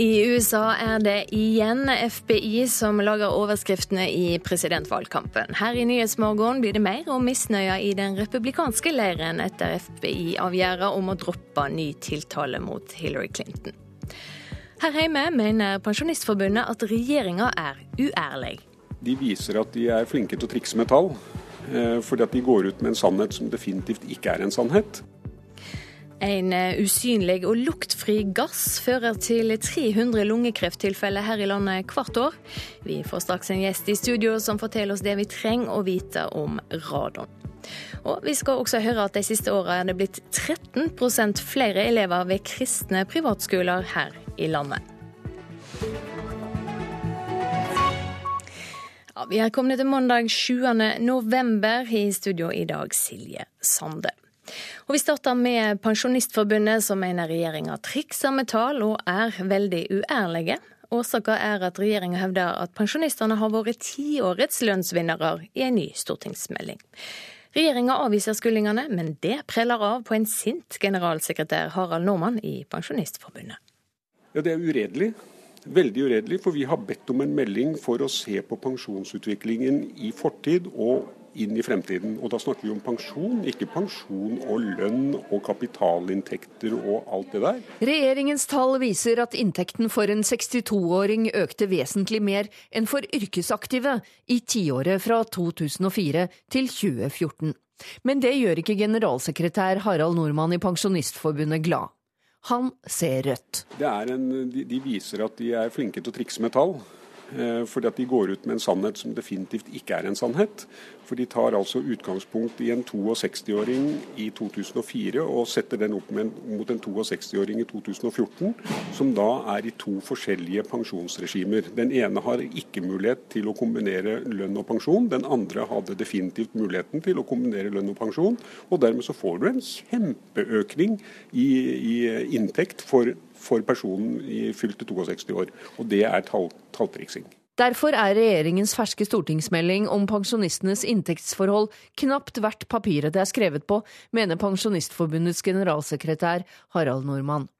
I USA er det igjen FBI som lager overskriftene i presidentvalgkampen. Her i Nyhetsmorgen blir det mer om misnøya i den republikanske leiren etter FBI-avgjørelsen om å droppe ny tiltale mot Hillary Clinton. Her hjemme mener Pensjonistforbundet at regjeringa er uærlig. De viser at de er flinke til å trikse med tall, eh, fordi at de går ut med en sannhet som definitivt ikke er en sannhet. En eh, usynlig og luktfri gass fører til 300 lungekrefttilfeller her i landet hvert år. Vi får straks en gjest i studio som forteller oss det vi trenger å vite om radon. Og vi skal også høre at de siste åra er det blitt 13% flere elever ved kristne privatskoler her i landet. Ja, vi er kommet til mandag 7. november. I studio i dag Silje Sande. Og Vi starter med Pensjonistforbundet, som mener regjeringa trikser med tall og er veldig uærlige. Årsaken er at regjeringa hevder at pensjonistene har vært tiårets lønnsvinnere i en ny stortingsmelding. Regjeringa avviser skuldingene, men det preller av på en sint generalsekretær Harald Normann i Pensjonistforbundet. Ja, Det er uredelig. Veldig uredelig, for vi har bedt om en melding for å se på pensjonsutviklingen i fortid og inn i fremtiden. Og da snakker vi om pensjon, ikke pensjon og lønn og kapitalinntekter og alt det der. Regjeringens tall viser at inntekten for en 62-åring økte vesentlig mer enn for yrkesaktive i tiåret fra 2004 til 2014. Men det gjør ikke generalsekretær Harald Nordmann i Pensjonistforbundet glad. Han ser rødt. En, de, viser at de er flinke til å trikse med tall. Eh, fordi at de går ut med en sannhet som definitivt ikke er en sannhet. For de tar altså utgangspunkt i en 62-åring i 2004 og setter den opp mot en 62-åring i 2014, som da er i to forskjellige pensjonsregimer. Den ene har ikke mulighet til å kombinere lønn og pensjon, den andre hadde definitivt muligheten til å kombinere lønn og pensjon. Og dermed så får du en kjempeøkning i, i inntekt for for personen i fylte 62 år. Og det er tall, talltriksing. Derfor er regjeringens ferske stortingsmelding om pensjonistenes inntektsforhold knapt verdt papiret det er skrevet på, mener Pensjonistforbundets generalsekretær Harald Normann.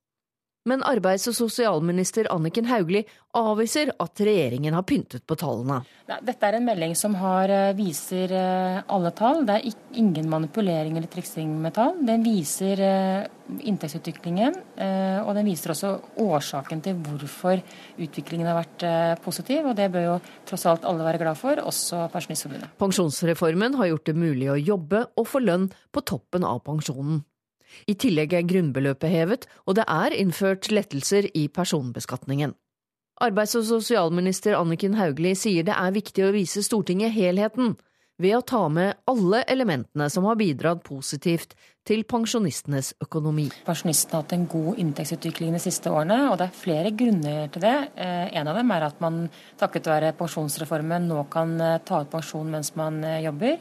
Men arbeids- og sosialminister Anniken Hauglie avviser at regjeringen har pyntet på tallene. Dette er en melding som har, eh, viser eh, alle tall. Det er ingen manipulering eller triksing med tall. Den viser eh, inntektsutviklingen, og den viser også årsaken til hvorfor utviklingen har vært positiv. Og det bør jo tross alt alle være glad for, også Pensjonistforbundet. Pensjonsreformen har gjort det mulig å jobbe og få lønn på toppen av pensjonen. I tillegg er grunnbeløpet hevet, og det er innført lettelser i personbeskatningen. Arbeids- og sosialminister Anniken Hauglie sier det er viktig å vise Stortinget helheten ved å ta med alle elementene som har bidratt positivt til pensjonistenes økonomi. Pensjonistene har hatt en god inntektsutvikling de siste årene, og det er flere grunner til det. Eh, en av dem er at man takket være pensjonsreformen nå kan eh, ta ut pensjon mens man eh, jobber.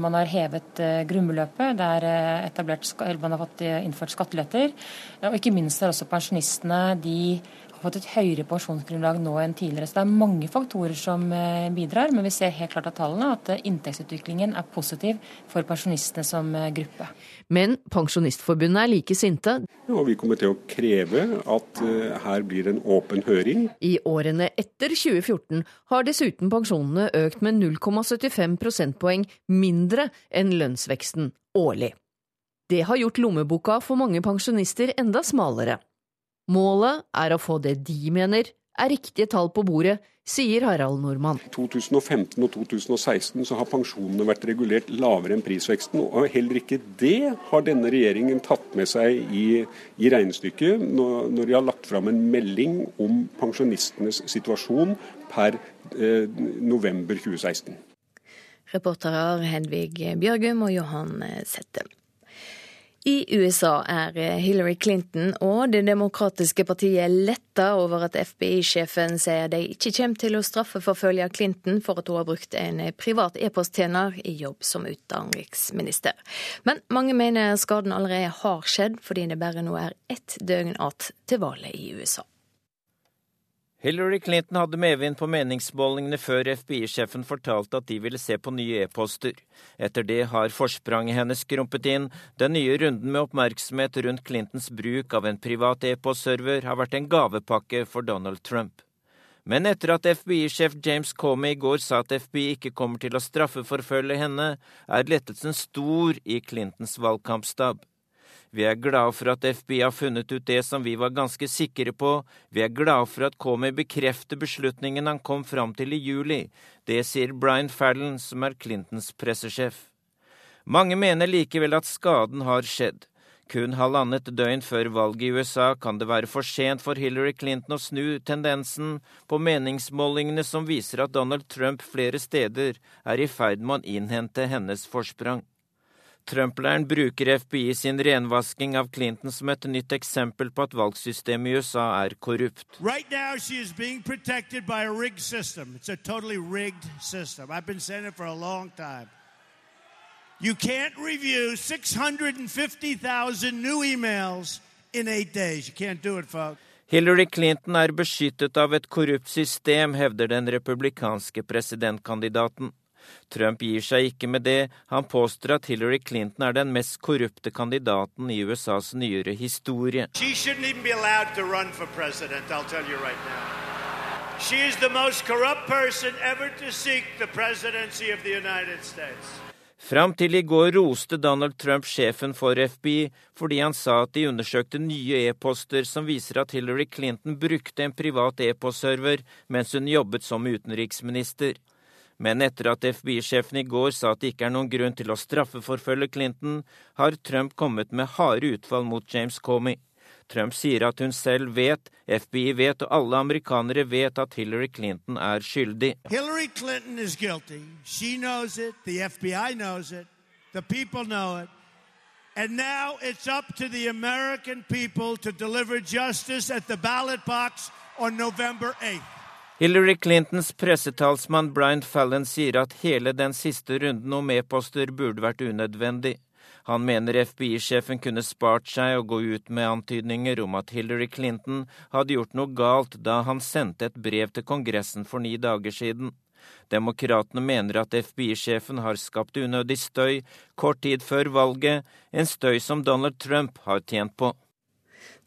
Man har hevet grunnbeløpet, det er etablert, man har fått innført skatteletter. Og ikke minst er også pensjonistene de fått et høyere pensjonsgrunnlag nå enn tidligere. Så det er mange faktorer som eh, bidrar, men vi ser helt klart av tallene at eh, inntektsutviklingen er positiv for pensjonistene som eh, gruppe. Men Pensjonistforbundet er like sinte. Ja, vi kommer til å kreve at her blir en åpen høring. I årene etter 2014 har dessuten pensjonene økt med 0,75 prosentpoeng mindre enn lønnsveksten årlig. Det har gjort lommeboka for mange pensjonister enda smalere. Målet er å få det de mener er riktige tall på bordet, sier Harald Nordmann. I 2015 og 2016 så har pensjonene vært regulert lavere enn prisveksten. og Heller ikke det har denne regjeringen tatt med seg i, i regnestykket når, når, de har lagt fram en melding om pensjonistenes situasjon per eh, november 2016. Reportere Hedvig Bjørgum og Johan Settem. I USA er Hillary Clinton og Det demokratiske partiet letta over at FBI-sjefen sier de ikke kommer til å straffeforfølge Clinton for at hun har brukt en privat e-posttjener i jobb som utenriksminister. Men mange mener skaden allerede har skjedd, fordi det bare nå er ett døgn igjen til valget i USA. Hillary Clinton hadde medvind på meningsmålingene før FBI-sjefen fortalte at de ville se på nye e-poster. Etter det har forspranget hennes skrumpet inn. Den nye runden med oppmerksomhet rundt Clintons bruk av en privat e-postserver har vært en gavepakke for Donald Trump. Men etter at FBI-sjef James Comey i går sa at FBI ikke kommer til å straffeforfølge henne, er lettelsen stor i Clintons valgkampstab. Vi er glade for at FBI har funnet ut det som vi var ganske sikre på. Vi er glade for at Comey bekrefter beslutningen han kom fram til i juli. Det sier Brian Fallon, som er Clintons pressesjef. Mange mener likevel at skaden har skjedd. Kun halvannet døgn før valget i USA kan det være for sent for Hillary Clinton å snu tendensen på meningsmålingene som viser at Donald Trump flere steder er i ferd med å innhente hennes forsprang. Trump-leiren bruker FBI sin renvasking av Clinton som et nytt eksempel på at valgsystemet i USA er korrupt. Right now she is being protected by a rigged system. It's a totally rigged system. I've been saying it for a long time. You can't review 650,000 new emails in eight days. You can't do it, folks. Hillary Clinton er beskyttet av et korrupt system, hevder den republikanske presidentkandidaten. Trump gir seg ikke med det. Han påstår at Hillary Clinton er den mest korrupte kandidaten i USAs nyere historie. Fram til i går roste Donald Trump sjefen for FBI fordi han sa at de undersøkte nye e-poster som viser at Hillary Clinton brukte en privat e-postserver mens hun jobbet som utenriksminister. Men etter at FBI-sjefen i går sa at det ikke er noen grunn til å straffeforfølge Clinton, har Trump kommet med harde utfall mot James Comey. Trump sier at hun selv vet, FBI vet og alle amerikanere vet at Hillary Clinton er skyldig. Hillary Clinton guilty. She knows it. The FBI knows it. The people know it. And now it's up to the American people to deliver justice at the November 8th. Hillary Clintons pressetalsmann Brian Fallon sier at hele den siste runden om e-poster burde vært unødvendig. Han mener FBI-sjefen kunne spart seg å gå ut med antydninger om at Hillary Clinton hadde gjort noe galt da han sendte et brev til Kongressen for ni dager siden. Demokratene mener at FBI-sjefen har skapt unødig støy kort tid før valget, en støy som Donald Trump har tjent på.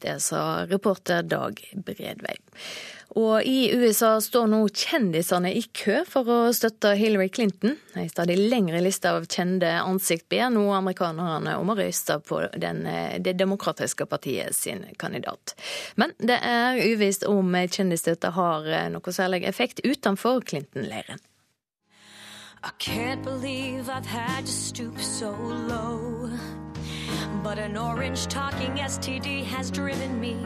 Det sa reporter Dag Bredvei. Og i USA står nå kjendisene i kø for å støtte Hillary Clinton. En stadig lengre liste av kjente ansikt ber nå amerikanerne om å røyste på den, Det demokratiske partiet sin kandidat. Men det er uvisst om kjendisstøtte har noe særlig effekt utenfor Clinton-leiren. I can't believe I've had to stoop so low. But an orange talking STD has driven me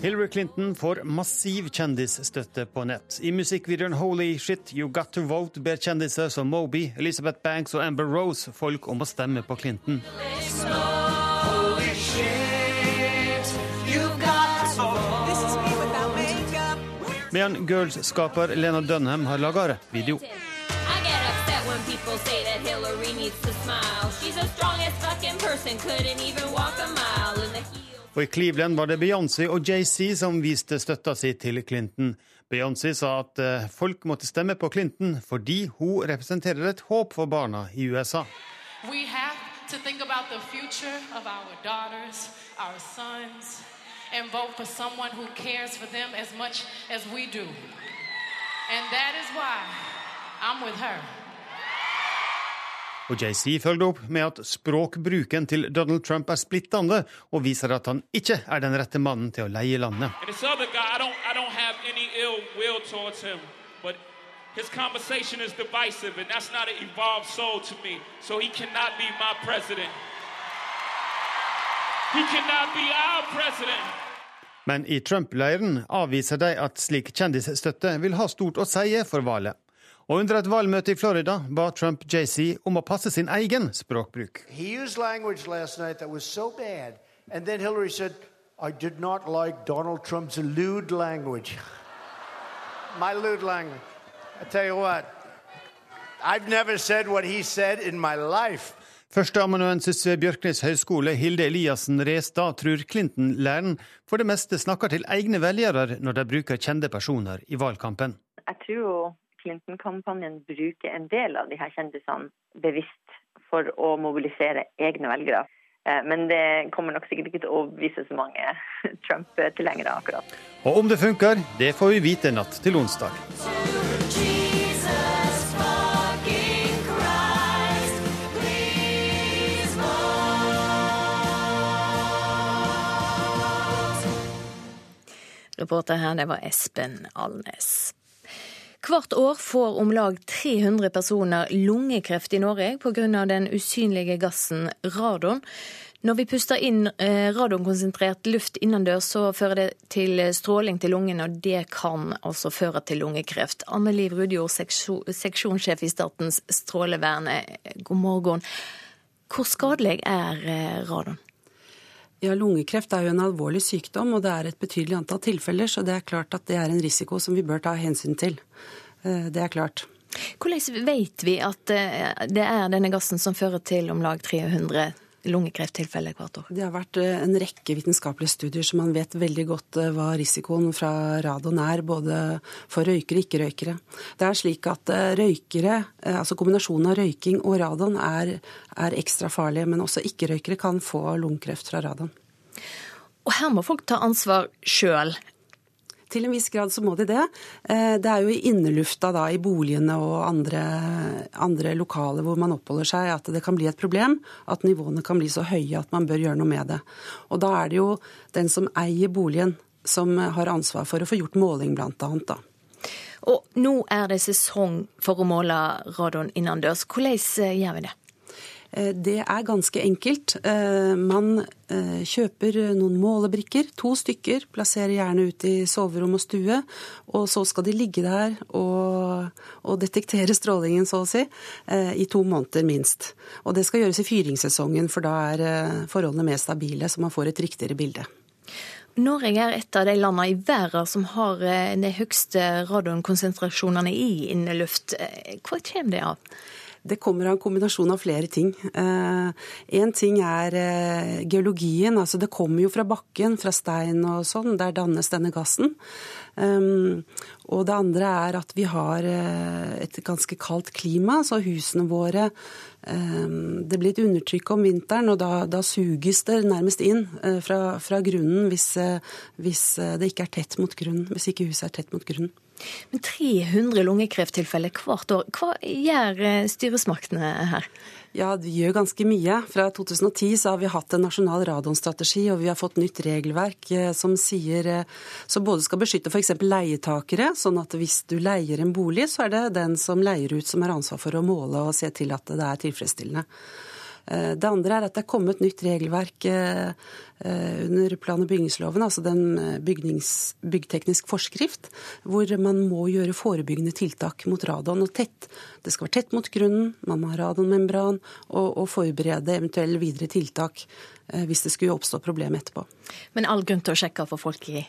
Hillary Clinton får massiv kjendisstøtte på nett. I musikkvideoen Holy Shit You Got To Vote ber kjendiser som Moby, Elizabeth Banks og Amber Rose folk om å stemme på Clinton. Medan Girls-skaper Lena Dunham har laga video. People say that Hillary needs to smile. She's the strongest fucking person, couldn't even walk a mile. Og I Cleveland var det Beyoncé og JC som viste støtta si til Clinton. Beyoncé sa at uh, folk måtte stemme på Clinton fordi hun representerer et håp for barna i USA. Our daughters, our sons, and vote for someone who cares for them as much as we do. And that is why I'm with her. Og JC følger opp med at språkbruken til Donald Trump er splittende, og viser at han ikke er den rette mannen til å leie landet. His conversation is divisive, and that's not an evolved soul to me. So he cannot be my president. He cannot be our president. Men i Trump-leiren avviser de at slik kjendisstøtte vil ha stort å si for valget. Og under et valgmøte i Florida ba Trump JC om å passe sin egen språkbruk. And then said, I did not like Donald Trump's lewd language. my lewd language. I tell you what, I've never said what he said in my life. Førsteamanuensis ved Bjørknes høgskole, Hilde Eliassen Restad, tror Clinton-læren for det meste snakker til egne velgere når de bruker kjente personer i valgkampen. Jeg tror Clinton-kampanjen bruker en del av de her kjendisene bevisst for å mobilisere egne velgere. Eh, men det kommer nok sikkert ikke til å overbevise så mange Trump-tilhengere akkurat. Og om det funker, det får vi vite natt til onsdag. Reporter her, det var Espen Alnes. Hvert år får om lag 300 personer lungekreft i Norge pga. den usynlige gassen radon. Når vi puster inn eh, radonkonsentrert luft innendørs, så fører det til stråling til lungene, og det kan altså føre til lungekreft. Anne Liv Rudjord, seksjonssjef i Statens strålevern, god morgen. Hvor skadelig er eh, radon? Ja, Lungekreft er jo en alvorlig sykdom, og det er et betydelig antall tilfeller. Så det er klart at det er en risiko som vi bør ta hensyn til. Eh, det er klart. Hvordan vet vi at eh, det er denne gassen som fører til om lag 300 lungekrefttilfeller hvert år? Det har vært eh, en rekke vitenskapelige studier så man vet veldig godt hva risikoen fra radon er, både for røykere og ikke-røykere. Det er slik at røykere, altså kombinasjonen av røyking og radon er, er ekstra farlig, men også ikke-røykere kan få lungekreft fra radon. Og her må folk ta ansvar sjøl. Til en viss grad så må de det. Eh, det er jo i innelufta da, i boligene og andre, andre lokaler hvor man oppholder seg, at det kan bli et problem. At nivåene kan bli så høye at man bør gjøre noe med det. Og da er det jo den som eier boligen som har ansvar for å få gjort måling, blant annet. Da. Og nå er det sesong for å måle radon innendørs. Hvordan eh, gjør vi det? Eh, det er ganske enkelt. Eh, man eh, kjøper noen målebrikker, to stykker, plasserer gjerne ut i soverom og stue. Og så skal de ligge der og, og detektere strålingen, så å si, i to måneder minst. Og det skal gjøres i fyringssesongen, for da er forholdene mer stabile, så man får et riktigere bilde. Norge er et av de landene i verden som har de høyeste radonkonsentrasjonene i inneluft. Hva kommer det av? Det kommer av en kombinasjon av flere ting. Én eh, ting er eh, geologien. altså Det kommer jo fra bakken, fra stein og sånn. Der dannes denne gassen. Um, og det andre er at vi har eh, et ganske kaldt klima, så husene våre Det blir et undertrykk om vinteren, og da, da suges det nærmest inn fra, fra, grunnen hvis, hvis det ikke er tett mot grunnen. Hvis ikke huset er tett mot grunnen. Men 300 lungekrefttilfeller hvert år. Hva gjør eh, styresmaktene her? Ja, De gjør ganske mye. Fra 2010 så har vi hatt en nasjonal radonstrategi, og vi har fått nytt regelverk eh, som sier eh, som både skal beskytte f.eks. leietakere, sånn at hvis du leier en bolig, så er det den som leier ut som har ansvar for å måle og se til at det er tilfredsstillende. Det andre er at det er kommet nytt regelverk under plan- og bygningsloven, altså den eh, bygnings, byggteknisk forskrift, hvor man må gjøre forebyggende tiltak mot radon. og tett. Det skal være tett mot grunnen, man må ha radonmembran, og, og forberede eventuelle videre tiltak eh, hvis det skulle oppstå problem etterpå. Men all grunn til å sjekke for folk i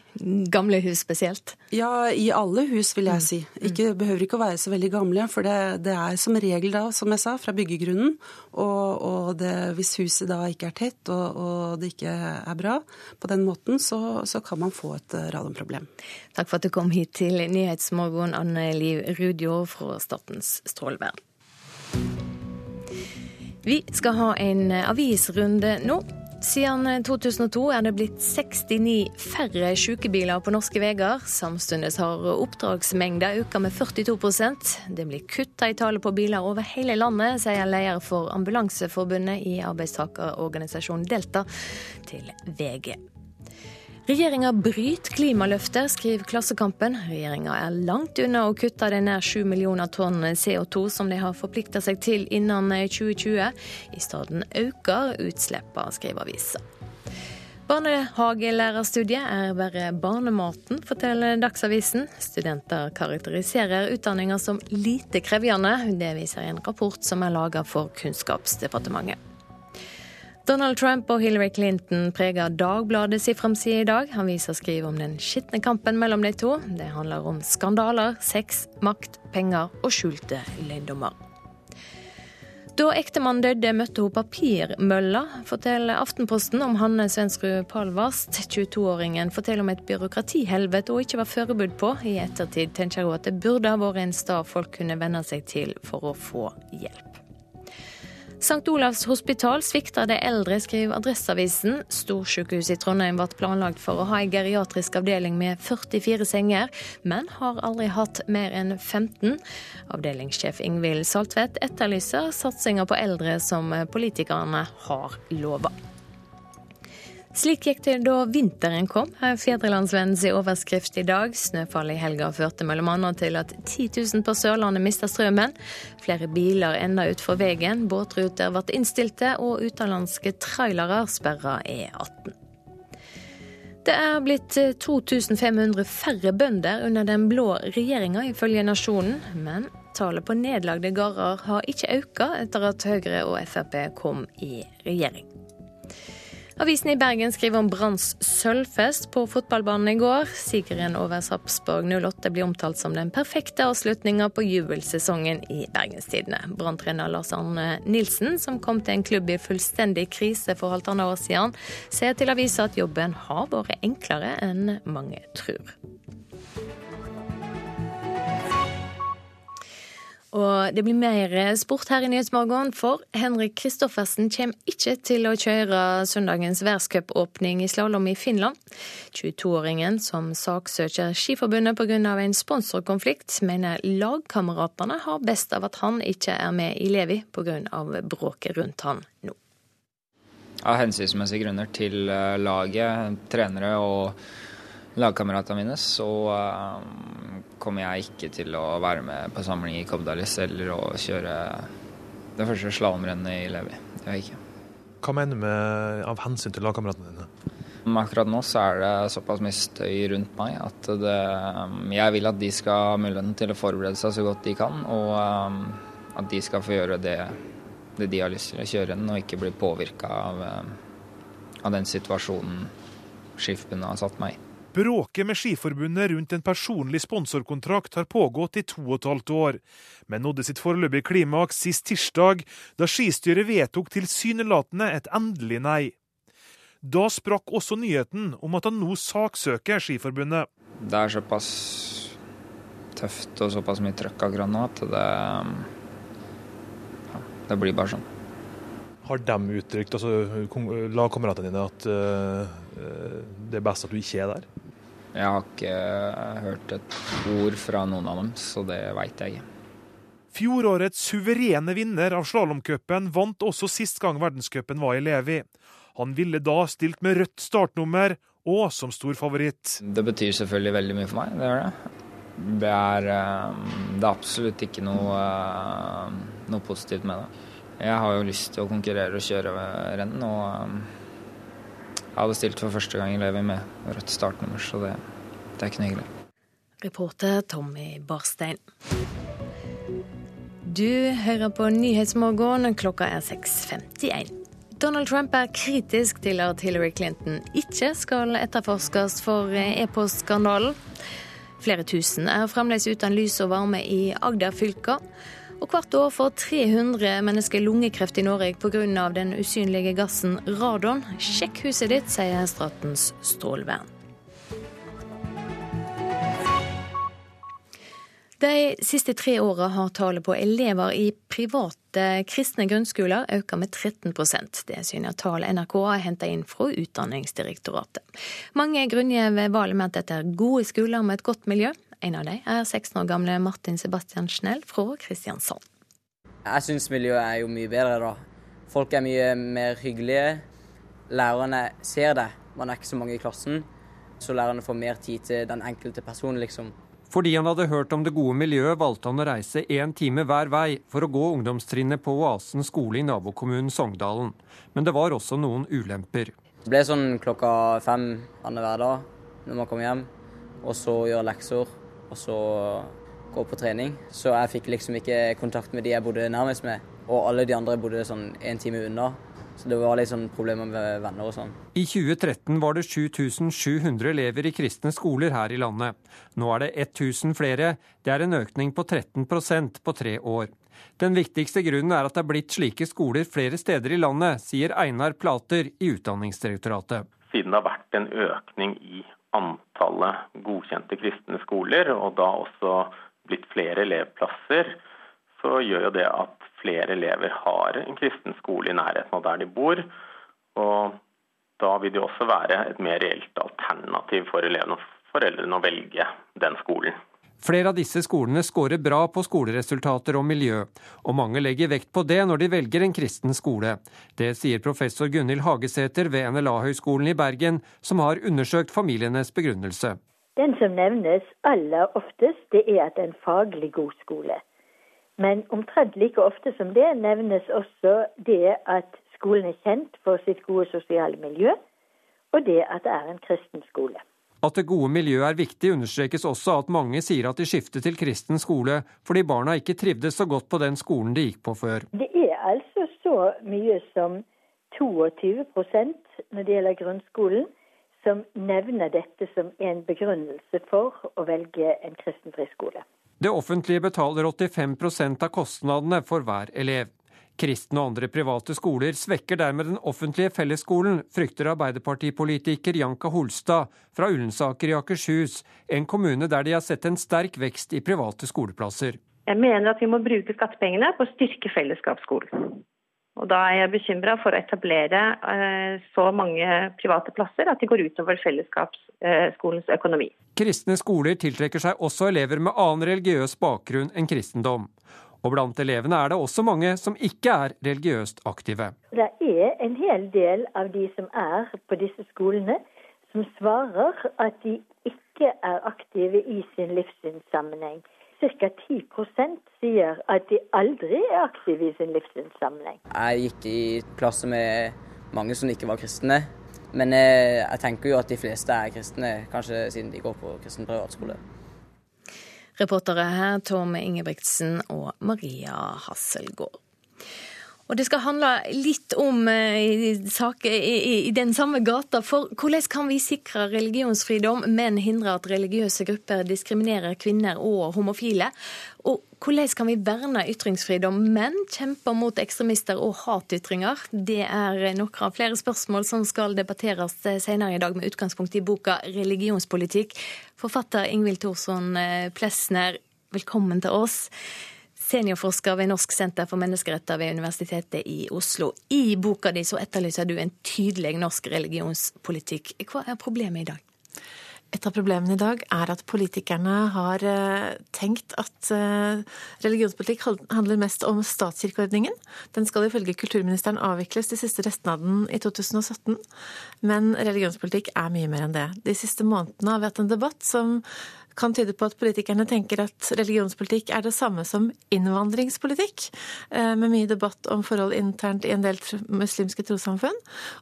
gamle hus spesielt? Ja, i alle hus vil jeg mm. si. Ikke, behøver ikke å være så veldig gamle, for det, det, er som regel da, som jeg sa, fra byggegrunnen. Og, og det, hvis huset da ikke er tett, og, og det ikke er bra på den måten, så, så kan man få et eh, radonproblem. Takk for at du kom hit til Nyhetsmorgen, Anne Liv Rudjord fra Statens strålevern. Vi skal ha en avisrunde nå. Siden 2002 er det blitt 69 færre sykebiler på norske veier. Samtidig har oppdragsmengda økt med 42% Det blir kutta i tallet på biler over hele landet, sier leder for Ambulanseforbundet i arbeidstakerorganisasjonen Delta til VG. Regjeringa bryter klimaløftet, skriver Klassekampen. Regjeringa er langt unna å kutte de nær sju millioner tonn CO2 som de har forplikta seg til innen 2020. I stedet øker utslippene, skriver avisa. Barnehagelærerstudiet er bare barnematen, forteller Dagsavisen. Studenter karakteriserer utdanninga som lite krevende. Det viser en rapport som er laga for Kunnskapsdepartementet. Donald Trump og Hillary Clinton preger Dagbladets framside i dag. Han viser skriv om den skitne kampen mellom de to. Det handler om skandaler, sex, makt, penger og skjulte løgndommer. Da ektemannen døde, møtte hun papirmølla, forteller Aftenposten om Hanne Svensrud Palvast. 22-åringen forteller om et byråkratihelvete hun ikke var forberedt på. I ettertid tenker hun at det burde ha vært en sted folk kunne venne seg til for å få hjelp. St. Olavs hospital svikter de eldre, skriver Adresseavisen. Storsykehuset i Trondheim ble planlagt for å ha en geriatrisk avdeling med 44 senger, men har aldri hatt mer enn 15. Avdelingssjef Ingvild Saltvedt etterlyser satsinga på eldre som politikerne har lova. Slik gikk det da vinteren kom, er Fedrelandsvennens overskrift i dag. Snøfallet i helga førte bl.a. til at 10 000 på Sørlandet mista strømmen. Flere biler enda utfor veien, båtruter ble innstilte, og utenlandske trailere sperra E18. Det er blitt 2500 færre bønder under den blå regjeringa, ifølge Nasjonen. Men tallet på nedlagde gårder har ikke økt etter at Høyre og Frp kom i regjering. Avisen i Bergen skriver om Branns sølvfest på fotballbanen i går. Sigeren over Sarpsborg 08 blir omtalt som den perfekte avslutninga på jubelsesongen i Bergenstidene. Brann-trener Lars Arne Nilsen, som kom til en klubb i fullstendig krise for halvannet år siden, sier til avisa at jobben har vært enklere enn mange tror. Og det blir mer sport her i Nyhetsmorgen, for Henrik Kristoffersen kommer ikke til å kjøre søndagens verdenscupåpning i slalåm i Finland. 22-åringen som saksøker Skiforbundet pga. en sponsorkonflikt, mener lagkameratene har best av at han ikke er med i Levi pga. bråket rundt han nå. Av hensynsmessige grunner til eh, laget, trenere og lagkameratene mine, så uh, kommer jeg ikke til å være med på samling i Kobdalis eller å kjøre det første slalåmrennet i Levi. Det gjør jeg ikke. Hva mener du med av hensyn til lagkameratene dine? Akkurat nå så er det såpass mye støy rundt meg at det, jeg vil at de skal ha muligheten til å forberede seg så godt de kan, og um, at de skal få gjøre det, det de har lyst til å kjøre den, og ikke bli påvirka av, av den situasjonen skifpen har satt meg i. Bråket med Skiforbundet rundt en personlig sponsorkontrakt har pågått i to og et halvt år, men nådde sitt foreløpige klimaks sist tirsdag, da skistyret vedtok tilsynelatende et endelig nei. Da sprakk også nyheten om at han nå saksøker Skiforbundet. Det er såpass tøft og såpass mye trøkk akkurat nå at det, ja, det blir bare sånn. Har de uttrykt, altså lagkameratene dine, at uh, det er best at du ikke er der? Jeg har ikke hørt et ord fra noen av dem, så det veit jeg ikke. Fjorårets suverene vinner av slalåmcupen vant også sist gang verdenscupen var i Levi. Han ville da stilt med rødt startnummer og som stor favoritt. Det betyr selvfølgelig veldig mye for meg, det gjør det. Det er, eh, det er absolutt ikke noe, eh, noe, positivt med det. Jeg har jo lyst til å konkurrere og kjøre renn, og eh, jeg hadde stilt for første gang i livet med rødt startnummer, så det, det er ikke noe hyggelig. Reporter Tommy Barstein. Du hører på Nyhetsmorgen, klokka er 6.51. Donald Trump er kritisk til at Hillary Clinton ikke skal etterforskes for e-postskandalen. Flere tusen er fremdeles uten lys og varme i Agder-fylka. Og hvert år får 300 mennesker lungekreft i Norge pga. den usynlige gassen radon. Sjekk huset ditt, sier Statens strålevern. De siste tre åra har tallet på elever i private kristne grunnskoler økt med 13% Det syner tall NRK har henta inn fra Utdanningsdirektoratet. Mange grunngir valget med at dette er gode skoler med et godt miljø. En av dem er 16 år gamle Martin Sebastian Schnell fra Kristiansand. Jeg syns miljøet er jo mye bedre da. Folk er mye mer hyggelige. Lærerne ser det. Man er ikke så mange i klassen. Så lærerne får mer tid til den enkelte personen, liksom. Fordi han hadde hørt om det gode miljøet, valgte han å reise én time hver vei for å gå ungdomstrinnet på Oasen skole i nabokommunen Sogndalen. Men det var også noen ulemper. Det ble sånn klokka fem annenhver dag når man kom hjem, og så gjøre lekser og så gå på trening. Så jeg fikk liksom ikke kontakt med de jeg bodde nærmest med. Og alle de andre bodde sånn én time unna. Så det var sånn problemer med venner og sånn. I 2013 var det 7700 elever i kristne skoler her i landet. Nå er det 1000 flere. Det er en økning på 13% på tre år. Den viktigste grunnen er at det er blitt slike skoler flere steder i landet, sier Einar Plater i Utdanningsdirektoratet. Siden det har vært en økning i antallet godkjente kristne skoler, og da også blitt flere elevplasser, så gjør jo det at flere elever har en kristen skole i nærheten av der de bor. Og da vil det også være et mer reelt alternativ for elevene og foreldrene å velge den skolen. Flere av disse skolene scorer bra på skoleresultater og miljø, og mange legger vekt på det når de velger en kristen skole. Det sier professor Gunhild Hagesæter ved NLA-høgskolen i Bergen, som har undersøkt familienes begrunnelse. Den som nevnes aller oftest, det er at det er en faglig god skole. Men omtrent like ofte som det nevnes også det at skolen er kjent for sitt gode sosiale miljø, og det at det er en kristen skole. At det gode miljøet er viktig, understrekes også at mange sier at de skifter til kristen skole fordi barna ikke trivdes så godt på den skolen de gikk på før. Det er altså så mye som 22 når det gjelder grunnskolen, som nevner dette som en begrunnelse for å velge en kristen friskole. Det offentlige betaler 85% av kostnadene for hver elev. Kristne og andre private skoler svekker dermed den offentlige fellesskolen, frykter Arbeiderpartipolitiker Janka Holstad fra Ullensaker i Akershus, en kommune der de har sett en sterk vekst i private skoleplasser. Jeg mener at vi må bruke skattepengene på å styrke fellesskapsskolen. Og Da er jeg bekymra for å etablere eh, så mange private plasser at de går utover fellesskapsskolens økonomi. Kristne skoler tiltrekker seg også elever med annen religiøs bakgrunn enn kristendom. Og blant elevene er det også mange som ikke er religiøst aktive. Det er en hel del av de som er på disse skolene, som svarer at de ikke er aktive i sin livssynssammenheng ca. 10% sier at de aldri er aktive i sin livssynssammenheng. Jeg gikk i klasse med mange som ikke var kristne. Men eh, jeg tenker jo at de fleste er kristne, kanskje siden de går på kristen privatskole. Reportere her Tom Ingebrigtsen og Maria Hasselgaard. Og det skal handle litt om eh, saker i, i, den samme gata. For hvordan kan vi sikre religionsfridom, men hindre at religiøse grupper diskriminerer kvinner og homofile? Og hvordan kan vi verne ytringsfridom, men kjempe mot ekstremister og hatytringer? Det er noen av flere spørsmål som skal debatteres senere i dag, med utgangspunkt i boka 'Religionspolitikk'. Forfatter Ingvild Thorsson Plessner, Plesner, velkommen til oss seniorforsker ved Norsk senter for menneskeretter ved Universitetet i Oslo. I boka di så etterlyser du en tydelig norsk religionspolitikk. Hva er problemet i dag? Et av problemene i dag er at politikerne har eh, tenkt at eh, religionspolitikk handler mest om statskirkeordningen. Den skal ifølge kulturministeren avvikles de siste restene av den i 2017. Men religionspolitikk er mye mer enn det. De siste månedene har vi hatt en debatt som kan tyde på at politikerne tenker at religionspolitikk er det samme som innvandringspolitikk, eh, med mye debatt om forhold internt i en del muslimske trossamfunn.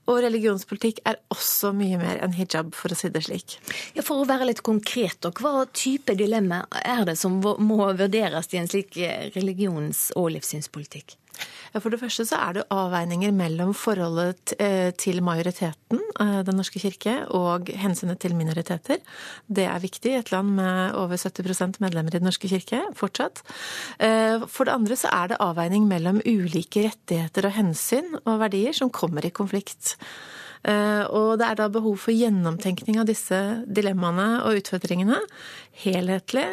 Og religionspolitikk er også mye mer enn hijab, for å si det slik. Ja, For å være litt konkret, hva type dilemma er det som må vurderes i en slik religions- og livssynspolitikk? Ja, For det første så er det avveininger mellom forholdet eh, til majoriteten, eh, Den norske kirke, og hensynet til minoriteter. Det er viktig i et land med over 70% medlemmer i Den norske kirke fortsatt. Eh, for det andre så er det avveining mellom ulike rettigheter og hensyn og verdier som kommer i konflikt. Eh, og det er da behov for gjennomtenkning av disse dilemmaene og utfordringene helhetlig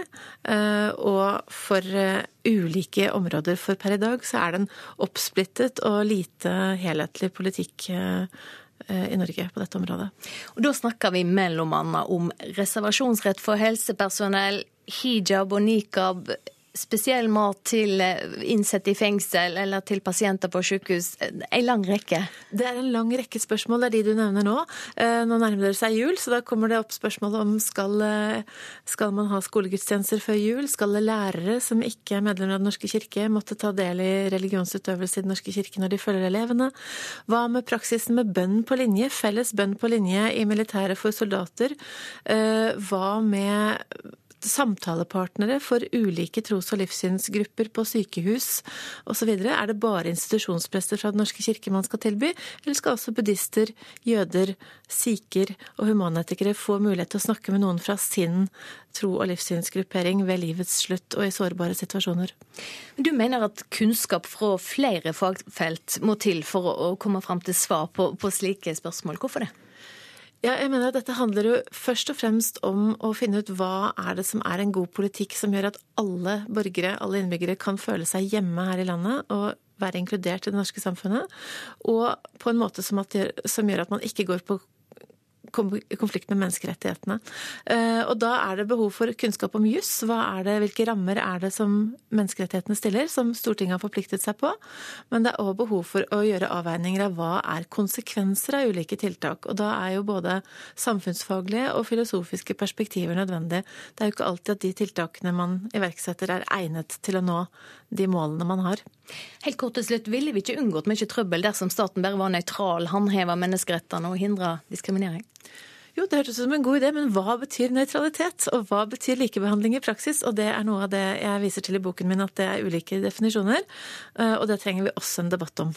eh, og for eh, ulike områder. For per i dag så er det en oppsplittet og lite helhetlig politikk i Norge på dette området. Og Da snakker vi mellom annet om reservasjonsrett for helsepersonell, hijab og nikab spesiell mat til eh, innsatte i fengsel eller til pasienter på sykehus? En lang rekke? Det er en lang rekke spørsmål, det er de du nevner nå. Eh, nå nærmer det seg jul, så da kommer det opp spørsmål om skal, eh, skal man ha skolegudstjenester før jul? Skal lærere som ikke er medlemmer av Den norske kirke måtte ta del i religionsutøvelse i Den norske kirke når de følger elevene? Hva med praksisen med bønn på linje? Felles bønn på linje i militæret for soldater? Hva med samtalepartnere for ulike tros- og livssynsgrupper på sykehus osv.? Er det bare institusjonsprester fra Den norske kirke man skal tilby, eller skal også buddhister, jøder, sikher og humanetikere få mulighet til å snakke med noen fra sin tro- og livssynsgruppering ved livets slutt og i sårbare situasjoner? Du mener at kunnskap fra flere fagfelt må til for å komme fram til svar på, på slike spørsmål. Hvorfor det? Ja, jeg mener at Dette handler jo først og fremst om å finne ut hva er det som er en god politikk som gjør at alle borgere, alle innbyggere, kan føle seg hjemme her i landet og være inkludert i det norske samfunnet. Og på en måte som, at, som gjør at man ikke går på konflikt med menneskerettighetene. Eh, og da er det behov for kunnskap om juss. Hvilke rammer er det som menneskerettighetene stiller, som Stortinget har forpliktet seg på? Men det er òg behov for å gjøre avveininger av hva er konsekvenser av ulike tiltak. Og da er jo både samfunnsfaglige og filosofiske perspektiver nødvendig. Det er jo ikke alltid at de tiltakene man iverksetter er egnet til å nå de målene man har. Helt kort til slutt, Ville vi ikke unngått mye trøbbel dersom staten bare var nøytral, håndheva menneskerettene og hindra diskriminering? Jo, det hørtes ut som en god idé, men hva betyr nøytralitet? Og hva betyr likebehandling i praksis? Og det er noe av det jeg viser til i boken min, at det er ulike definisjoner. Eh, og det trenger vi også en debatt om.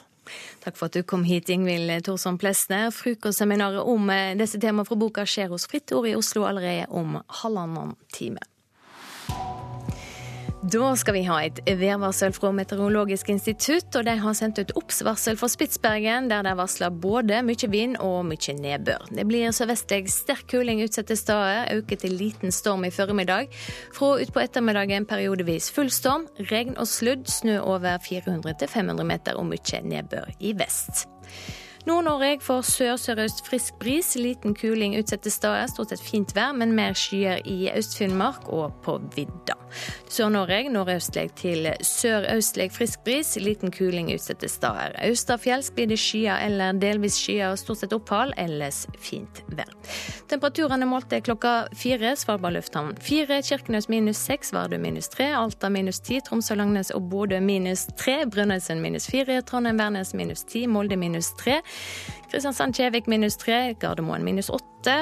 Takk for at du kom hit, Ingvild Thorsson Plesner. Frokostseminaret om eh, disse temaene fra boka skjer hos Fritt Ord i Oslo allerede om halvannen time. Da skal vi ha et værvarsel fra Meteorologisk institutt, og de har sendt ut obs-varsel for Spitsbergen, der de varsler både mye vind og mye nedbør. Det blir sørvestlig sterk kuling utsatte steder, øke til liten storm i formiddag. Fra utpå ettermiddagen periodevis full storm, regn og sludd, snø over 400-500 meter og mye nedbør i vest. Nord-Norge får sør-sørøst frisk bris, liten kuling utsatte steder. Stort sett fint vær, men mer skyer i Øst-Finnmark og på vidda. Sør-Norge nordøstlig til sørøstlig frisk bris, liten kuling utsatte steder. Austafjells blir det skyer eller delvis skyer stort sett opphold, ellers fint vær. Temperaturene målte klokka fire. Svalbard lufthavn fire, Kirkenes minus seks, Vardø minus tre, Alta minus ti, Tromsø, Langnes og Bodø minus tre, Brønnøysund minus fire, Trondheim-Værnes minus ti, Molde minus tre. Kristiansand-Kjevik minus 3, Gardermoen minus 8.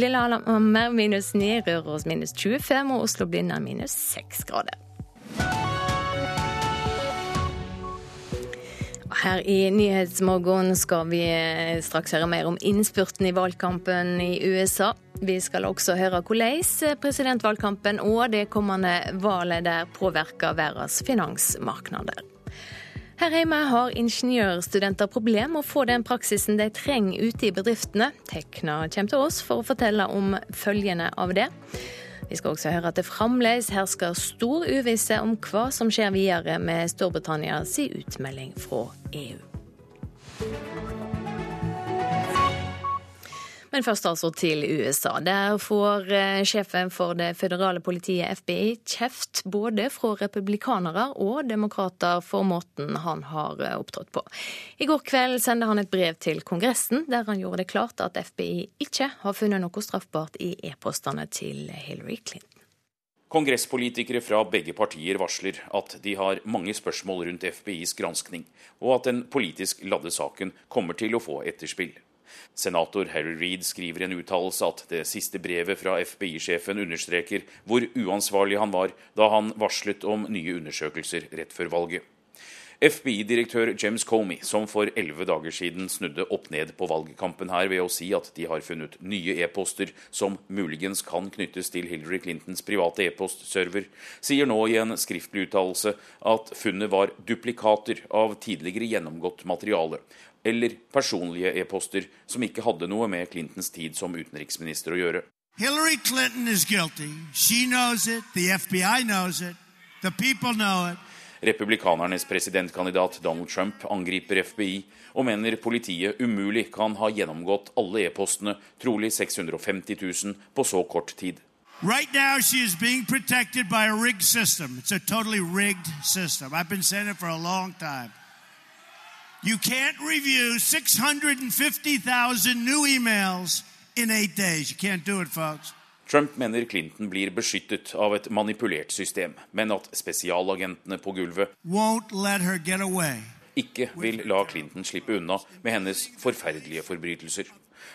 Lillehammer minus 9, Røros minus 25 og Oslo-Blindern minus 6 grader. Her i Nyhetsmorgen skal vi eh, straks høre mer om innspurten i valgkampen i USA. Vi skal også høre hvordan presidentvalgkampen og det kommende valget der påvirker verdens finansmarkeder. Her hjemme har ingeniørstudenter problemer med å få den praksisen de trenger ute i bedriftene. Tekna kommer til oss for å fortelle om følgene av det. Vi skal også høre at det fremdeles hersker stor uvisse om hva som skjer videre med Storbritannias utmelding fra EU. Men først altså til USA. Der får eh, sjefen for det føderale politiet, FBI, kjeft både fra republikanere og demokrater for måten han har eh, opptrådt på. I går kveld sendte han et brev til Kongressen der han gjorde det klart at FBI ikke har funnet noe straffbart i e-postene til Hillary Clinton. Kongresspolitikere fra begge partier varsler at de har mange spørsmål rundt FBIs granskning, og at den politisk ladde saken kommer til å få etterspill. Senator Harry Reed skriver i en uttalelse at det siste brevet fra FBI-sjefen understreker hvor uansvarlig han var da han varslet om nye undersøkelser rett før valget. FBI-direktør James Comey, som for elleve dager siden snudde opp ned på valgkampen her ved å si at de har funnet nye e-poster som muligens kan knyttes til Hillary Clintons private e-postserver, sier nå i en skriftlig uttalelse at funnet var duplikater av tidligere gjennomgått materiale, eller personlige e-poster som ikke hadde noe med Clintons tid som utenriksminister å gjøre. Hillary Clinton is guilty. She knows it. The FBI knows it. The people know it. Republikanernes presidentkandidat Donald Trump angriper FBI og mener politiet umulig kan ha gjennomgått alle e-postene, trolig 650 000, på så kort tid. Right now, she is being protected by a rigged system. It's a totally rigged system. I've been saying it for a long time. You can't review 650,000 new emails in eight days. You can't do it, folks. Trump mener Clinton blir beskyttet av et manipulert system, men at spesialagentene på gulvet ikke vil la Clinton slippe unna med hennes forferdelige forbrytelser.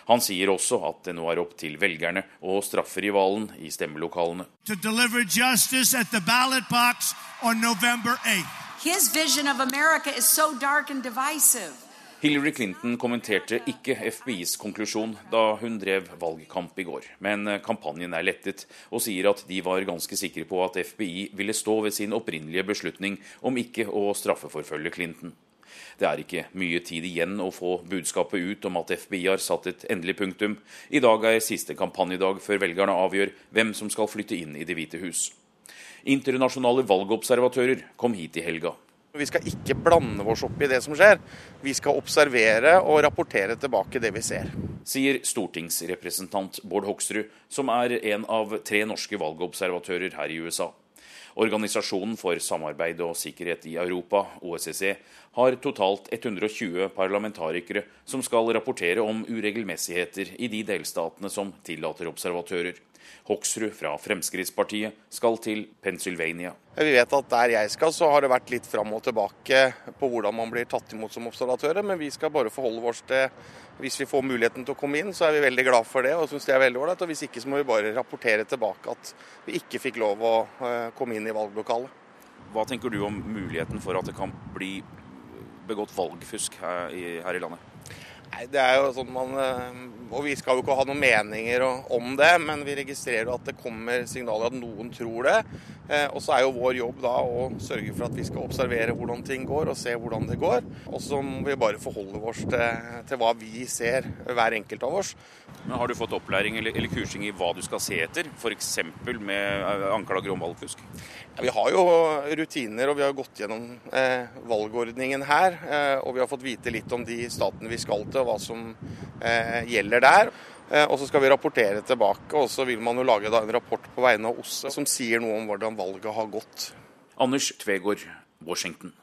Han sier også at det nå er opp til velgerne å straffe rivalen i stemmelokalene. Hillary Clinton kommenterte ikke FBIs konklusjon da hun drev valgkamp i går, men kampanjen er lettet og sier at de var ganske sikre på at FBI ville stå ved sin opprinnelige beslutning om ikke å straffeforfølge Clinton. Det er ikke mye tid igjen å få budskapet ut om at FBI har satt et endelig punktum. I dag er siste kampanjedag før velgerne avgjør hvem som skal flytte inn i Det hvite hus. Internasjonale valgobservatører kom hit i helga. Vi skal ikke blande oss opp i det som skjer. Vi skal observere og rapportere tilbake det vi ser. Sier stortingsrepresentant Bård Hoksrud, som er en av tre norske valgobservatører her i USA. Organisasjonen for samarbeid og sikkerhet i Europa, OSSE, har totalt 120 parlamentarikere som skal rapportere om uregelmessigheter i de delstatene som tillater observatører. Hoksrud fra Fremskrittspartiet skal til Pennsylvania. Vi vet at der jeg skal, så har det vært litt fram og tilbake på hvordan man blir tatt imot som observatører, men vi skal bare forholde oss til Hvis vi får muligheten til å komme inn, så er vi veldig glad for det og syns det er veldig ålreit. Og hvis ikke, så må vi bare rapportere tilbake at vi ikke fikk lov å eh, komme inn i valglokalet. Hva tenker du om muligheten for at det kan bli begått valgfusk her i, her i landet? Nei, det er jo sånn man eh, Og vi skal jo ikke ha noen meninger om det, men vi registrerer at det kommer signaler at noen tror det. Eh, og så er jo vår jobb da å sørge for at vi skal observere hvordan ting går, og se hvordan det går. Og så må vi bare forholde oss til, til, hva vi ser, hver enkelt av oss. Men Har du fått opplæring eller, eller kursing i hva du skal se etter, f.eks. med eh, anklager om valgfusk? Vi har jo rutiner, og vi har gått gjennom eh, valgordningen her. Eh, og vi har fått vite litt om de statene vi skal til, og hva som eh, gjelder der. Eh, og så skal vi rapportere tilbake, og så vil man jo lage en rapport på vegne av OSSE som sier noe om hvordan valget har gått. Anders Tvegård, Washington.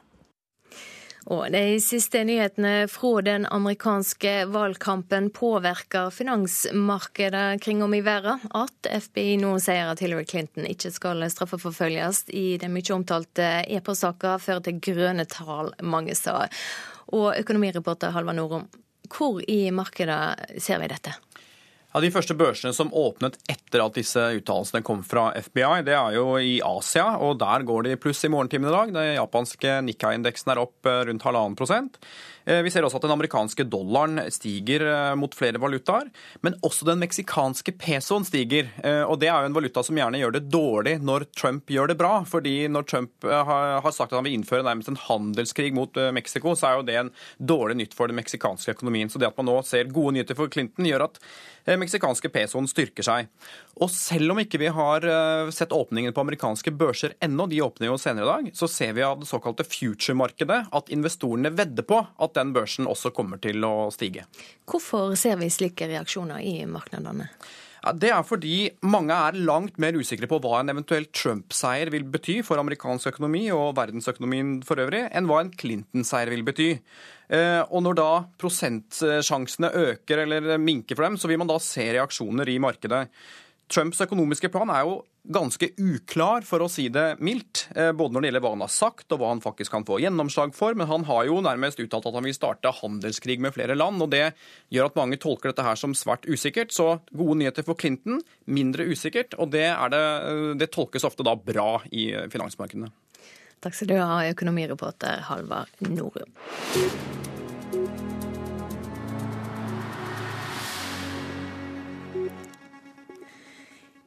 Og De siste nyhetene fra den amerikanske valgkampen påvirker finansmarkedet kring om i verden. At FBI nå sier at Hillary Clinton ikke skal straffeforfølges i den mye omtalte e-postsaka, fører til grønne tall mange steder. Og økonomireporter Halvard Norum, hvor i markedet ser vi dette? Ja, De første børsene som åpnet etter at disse uttalelsene kom fra FBI, det er jo i Asia, og der går de pluss i morgentimene i dag. Den japanske Nikkei-indeksen er opp eh, rundt halvannen prosent. Eh, vi ser også at den amerikanske dollaren stiger eh, mot flere valutaer. Men også den meksikanske pesoen stiger. Og det er jo en valuta som gjerne gjør det dårlig når Trump gjør det bra. fordi når Trump har sagt at han vil innføre nærmest en handelskrig mot Mexico, så er jo det en dårlig nytt for den meksikanske økonomien. Så det at man nå ser gode nyheter for Clinton, gjør at meksikanske pesoen styrker seg. Og selv om ikke vi har sett åpningen på amerikanske børser ennå, de åpner jo senere i dag, så ser vi av det såkalte future-markedet at investorene vedder på at den børsen også kommer til å stige. Hvorfor ser vi slike reaksjoner i markedene? Ja, det er fordi mange er langt mer usikre på hva en eventuell Trump-seier vil bety for amerikansk økonomi og verdensøkonomien for øvrig, enn hva en Clinton-seier vil bety. Eh, og når da prosentsjansene øker eller minker for dem, så vil man da se reaksjoner i markedet. Trumps økonomiske plan er jo ganske uklar, for å si det mildt. Eh, både når det gjelder hva han har sagt og hva han faktisk kan få gjennomslag for. Men han har jo nærmest uttalt at han vil starte handelskrig med flere land. og Det gjør at mange tolker dette her som svært usikkert. Så gode nyheter for Clinton, mindre usikkert. Og det, det, eh, det tolkes ofte da bra i finansmarkedene. Takk skal du ha, økonomireporter Halvard Norum.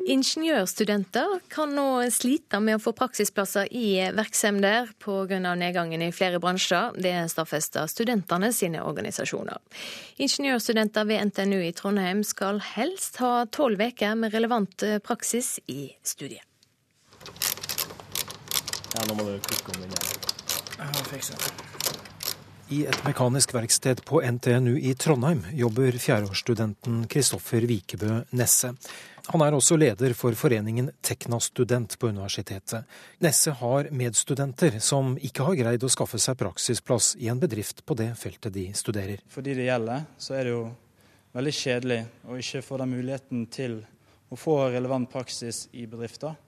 Ingeniørstudenter kan nå slite med å få praksisplasser i virksomheter pga. nedgangen i flere bransjer. Det stadfester studentene sine organisasjoner. Ingeniørstudenter ved NTNU i Trondheim skal helst ha tolv uker med relevant praksis i studiet. Ja, nå må du klikke om den der. I et mekanisk verksted på NTNU i Trondheim jobber fjerdeårsstudenten Kristoffer Vikebø Nesse. Han er også leder for foreningen Tekna-student på universitetet. Nesse har medstudenter som ikke har greid å skaffe seg praksisplass i en bedrift på det feltet de studerer. For de det gjelder, så er det jo veldig kjedelig å ikke få den muligheten til å få relevant praksis i bedrifter.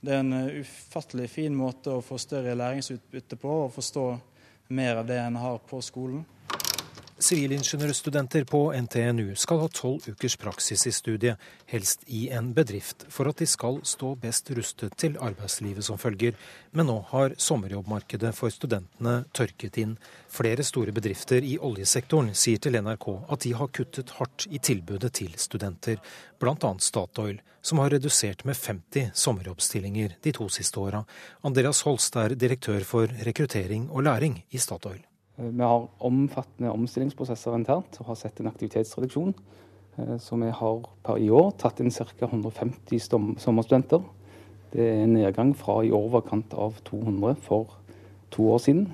Det er en eh, ufattelig fin måte å få større læringsutbytte på og forstå mer av det en har på skolen. Sivilingeniørstudenter på NTNU skal ha tolv ukers praksis i studiet, helst i en bedrift, for at de skal stå best rustet til arbeidslivet som følger. Men nå har sommerjobbmarkedet for studentene tørket inn. Flere store bedrifter i oljesektoren sier til NRK at de har kuttet hardt i tilbudet til studenter, bl.a. Statoil, som har redusert med 50 sommerjobbstillinger de to siste åra. Andreas Holst er direktør for rekruttering og læring i Statoil. Vi har omfattende omstillingsprosesser internt og har sett en aktivitetsreduksjon. Eh, så vi har per i år tatt inn ca. 150 sommerstudenter. Det er en nedgang fra i overkant av 200 for to år siden.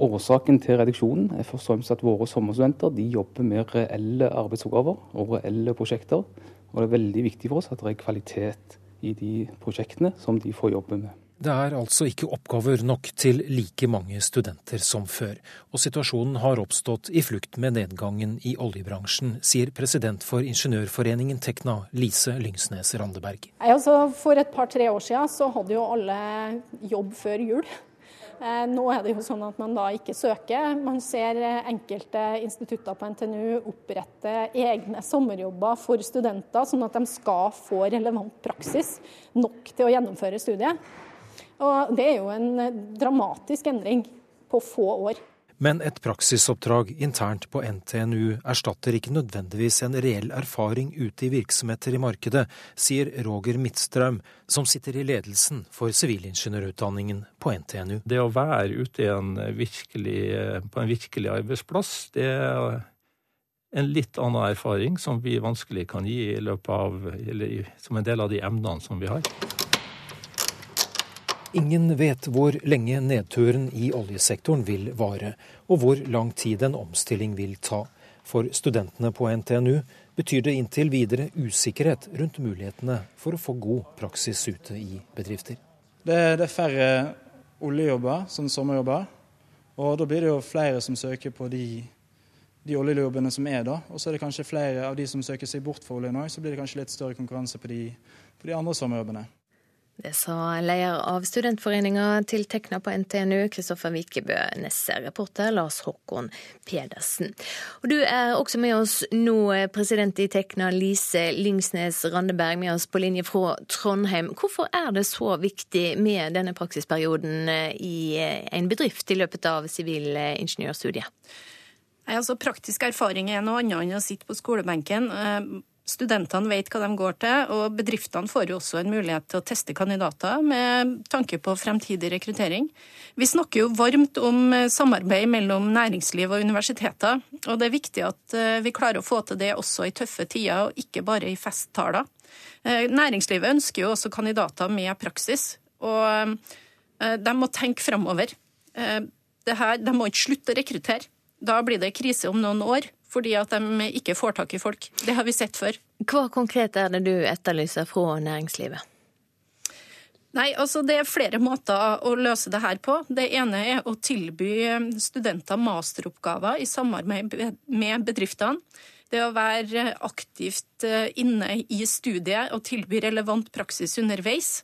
Årsaken til reduksjonen er først og fremst at våre sommerstudenter de jobber med reelle arbeidsoppgaver og reelle prosjekter. Og det er veldig viktig for oss at det er kvalitet i de prosjektene som de får jobbe med. Det er altså ikke oppgaver nok til like mange studenter som før, og situasjonen har oppstått i flukt med nedgangen i oljebransjen, sier president for ingeniørforeningen Tekna, Lise Lyngsnes Randeberg. Altså, for et par-tre år siden så hadde jo alle jobb før jul. Eh, nå er det jo sånn at man da ikke søker. Man ser enkelte institutter på NTNU opprette egne sommerjobber for studenter, sånn at de skal få relevant praksis nok til å gjennomføre studiet. Og det er jo en eh, dramatisk endring på få år. Men et praksisoppdrag internt på NTNU erstatter ikke nødvendigvis en reell erfaring ute i virksomheter i markedet, sier Roger Midtstrøm, som sitter i ledelsen for sivilingeniørutdanningen på NTNU. Det å være ute virkelig, på en virkelig arbeidsplass, det er en litt annen erfaring som vi vanskelig kan gi i løpet av, eller som en del av de emnene som vi har. Ingen vet hvor lenge nedturen i oljesektoren vil vare, og hvor lang tid en omstilling vil ta. For studentene på NTNU betyr det inntil videre usikkerhet rundt mulighetene for å få god praksis ute i bedrifter. Det det er færre oljejobber, som sommerjobber. Og da blir det jo flere som søker på de, de oljejobbene som er da. Og så er det kanskje flere av de som søker seg bort fra oljen òg, så blir det kanskje litt større konkurranse på de, på de andre sommerjobbene. Det sa leder av studentforeninga til Tekna på NTNU, Kristoffer Vikebø Nesse, reporter Lars Håkon Pedersen. Og du er også med oss nå, president i Tekna, Lise Lyngsnes Randeberg, med oss på linje fra Trondheim. Hvorfor er det så viktig med denne praksisperioden i en bedrift i løpet av sivilingeniørstudiet? Altså, praktisk erfaring er noe annet enn å sitte på skolebenken. Studentene vet hva de går til, og bedriftene får jo også en mulighet til å teste kandidater med tanke på fremtidig rekruttering. Vi snakker jo varmt om samarbeid mellom næringsliv og universiteter, og det er viktig at eh, vi klarer å få til det også i tøffe tider, og ikke bare i festtaler. Eh, næringslivet ønsker jo også kandidater med praksis, og eh, de må tenke framover. De må ikke slutte å rekruttere. Da blir det krise om noen år fordi at de ikke får tak i folk. Det har vi sett før. Hva konkret er det du etterlyser fra næringslivet? Nei, altså Det er flere måter å løse det her på. Det ene er å tilby studenter masteroppgaver i samarbeid med bedriftene. Det å være aktivt eh, inne i studiet og tilby relevant praksis underveis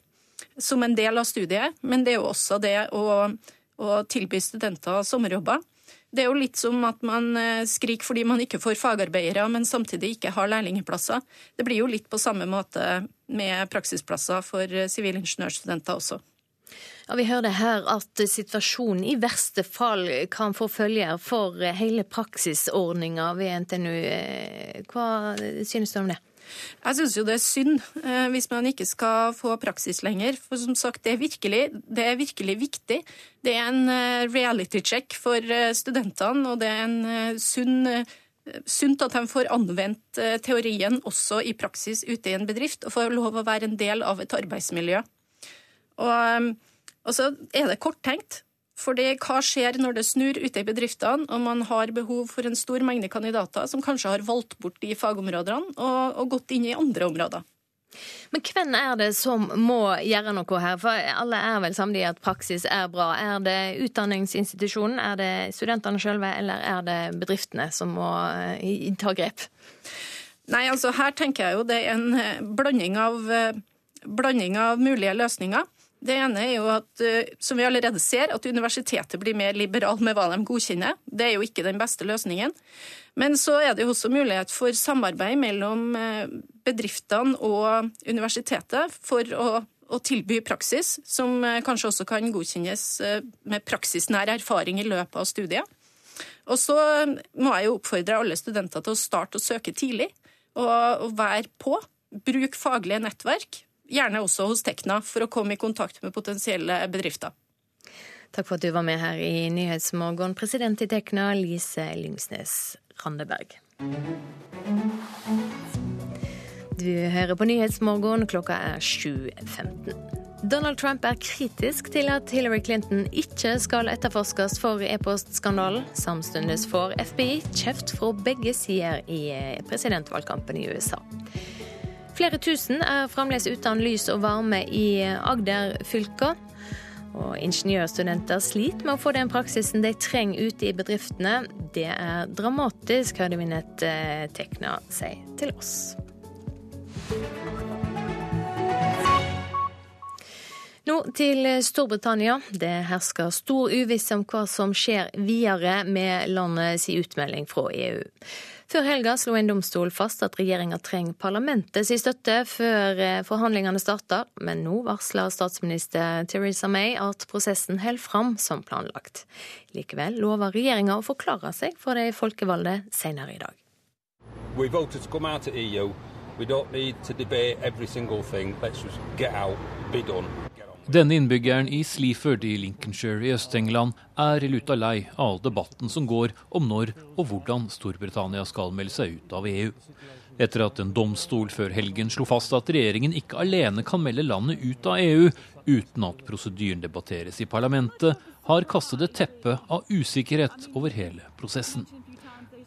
som en del av studiet. Men det er jo også det å, å tilby studenter sommerjobber. Det er jo litt som at man eh, skriker fordi man ikke får fagarbeidere, men samtidig ikke har lærlingplasser. Det blir jo litt på samme måte med praksisplasser for eh, sivilingeniørstudenter også. Ja, Vi hører her at situasjonen i verste fall kan få følger for eh, hele praksisordninga ved NTNU. Hva synes du om det? Jeg syns jo det er synd eh, hvis man ikke skal få praksis lenger. For som sagt, det er virkelig, det er virkelig viktig. Det er en eh, reality check for eh, studentene, og det er en sunn sunt at de får anvendt teorien også i praksis ute i en bedrift, og får lov å være en del av et arbeidsmiljø. Og, og så er det korttenkt. Fordi hva skjer når det snur ute i bedriftene, og man har behov for en stor mengde kandidater som kanskje har valgt bort de fagområdene og, og gått inn i andre områder? Men hvem er det som må gjøre noe her? For alle er vel samtidig at praksis er bra. Er det utdanningsinstitusjonen, er det studentene sjølve, eller er det bedriftene som må eh, ta grep? Nei, altså her tenker jeg jo det er en eh, blanding av, eh, blanding av mulige løsninger. Det ene er jo at, eh, som vi allerede ser, at universitetet blir mer liberal med hva de godkjenner. Det er jo ikke den beste løsningen. Men så er det jo også mulighet for samarbeid mellom eh, bedriftene og universitetet for å, å tilby praksis, som eh, kanskje også kan godkjennes med praksisnær erfaring i løpet av studiet. Og så må jeg jo oppfordre alle studenter til å starte å søke tidlig, og, og være på. Bruk faglige nettverk, gjerne også hos Tekna, for å komme i kontakt med potensielle bedrifter. Takk for at du var med her i Nyhetsmorgen, president i Tekna, Lise Lyngsnes Randeberg. Du hører på Nyhetsmorgen, klokka er 7.15. Donald Trump er kritisk til at Hillary Clinton ikke skal etterforskes for e-postskandalen. Samtidig får FBI kjeft fra begge sider i presidentvalgkampen i USA. Flere tusen er fremdeles uten lys og varme i Agder-fylka. Og ingeniørstudenter sliter med å få den praksisen de trenger ute i bedriftene. Det er dramatisk, hørte vi nett eh, Tekna si til oss. Nå til Storbritannia. Det hersker stor uvisse om hva som skjer videre med landets utmelding fra EU. Før helga slo en domstol fast at regjeringa trenger parlamentets støtte før eh, forhandlingene starter, men nå varsler statsminister Theresa May at prosessen holder fram som planlagt. Likevel lover regjeringa å forklare seg for de folkevalgte senere i dag. We voted to come out of EU. We don't need to debate every single thing. Let's just get out, be done. Denne innbyggeren i Sleaford i Lincolnshire i Øst-England er luta lei av all debatten som går om når og hvordan Storbritannia skal melde seg ut av EU. Etter at en domstol før helgen slo fast at regjeringen ikke alene kan melde landet ut av EU uten at prosedyren debatteres i parlamentet, har kastet et teppe av usikkerhet over hele prosessen.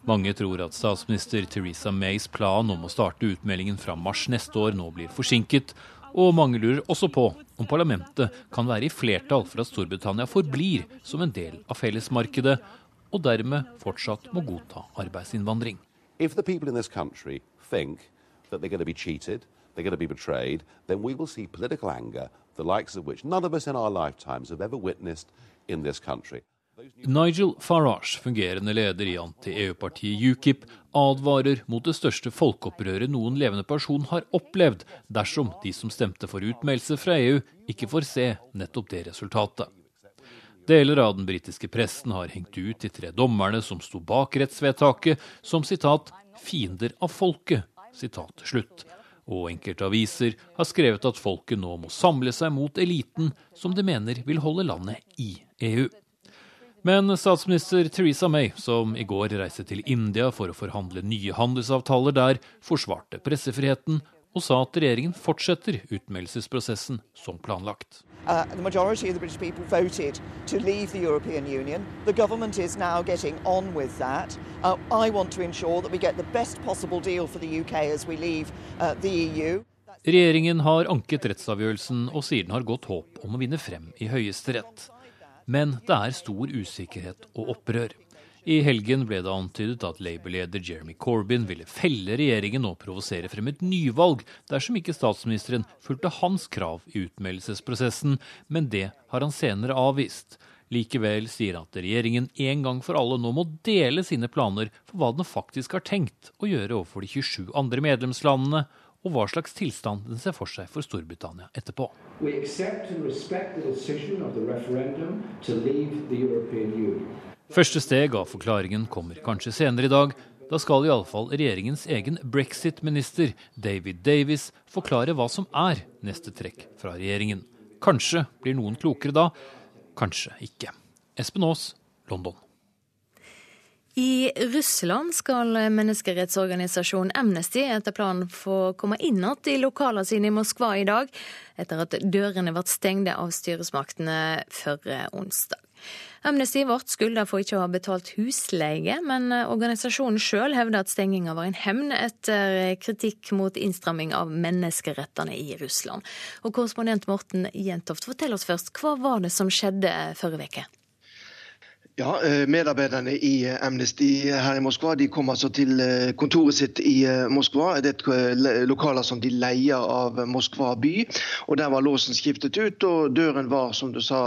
Mange tror at statsminister Theresa Mays plan om å starte utmeldingen fra mars neste år nå blir forsinket, og mange lurer også på om parlamentet kan være i flertall for at Storbritannia forblir som en del av fellesmarkedet, og dermed fortsatt må godta arbeidsinnvandring. Cheated, betrayed, anger, the likes of which none of us in our lifetimes have ever witnessed in this country. Nigel Farage, fungerende leder i anti-EU-partiet UKIP, advarer mot det største folkeopprøret noen levende person har opplevd, dersom de som stemte for utmeldelse fra EU, ikke får se nettopp det resultatet. Deler av den britiske pressen har hengt ut de tre dommerne som sto bak rettsvedtaket, som sitat 'fiender av folket'. sitat slutt. Og enkelte aviser har skrevet at folket nå må samle seg mot eliten, som de mener vil holde landet i EU. Men statsminister Theresa May, som i går reiste til India for å forhandle nye handelsavtaler der, forsvarte pressefriheten og sa at regjeringen fortsetter utmeldelsesprosessen som planlagt. Uh. Uh, uh, EU. Regjeringen har anket rettsavgjørelsen og sier den har godt håp om å vinne frem i Høyesterett. Men det er stor usikkerhet og opprør. I helgen ble det antydet at Labour-leder Jeremy Corbyn ville felle regjeringen og provosere frem et nyvalg dersom ikke statsministeren fulgte hans krav i utmeldelsesprosessen, men det har han senere avvist. Likevel sier han at regjeringen en gang for alle nå må dele sine planer for hva den faktisk har tenkt å gjøre overfor de 27 andre medlemslandene, og hva slags tilstand den ser for seg for Storbritannia etterpå. Første steg av forklaringen kommer kanskje senere i dag. Da skal iallfall regjeringens egen brexit-minister David Davis forklare hva som er neste trekk fra regjeringen. Kanskje blir noen klokere da, kanskje ikke. Espen Aas, London. I Russland skal menneskerettsorganisasjonen Amnesty etter planen få komme inn igjen i lokalene sine i Moskva i dag, etter at dørene ble stengte av styresmaktene forrige onsdag. Amnesty ble skylda for ikke å ha betalt husleie, men organisasjonen sjøl hevder at stenginga var en hevn etter kritikk mot innstramming av menneskerettene i Russland. Og Korrespondent Morten Jentoft, fortell oss først, hva var det som skjedde forrige uke? Ja, eh, Medarbeiderne i eh, Amnesty her i Moskva de kom altså til eh, kontoret sitt i Moskva. Det er et lokaler som de leier av Moskva by. og Der var låsen skiftet ut, og døren var som du sa,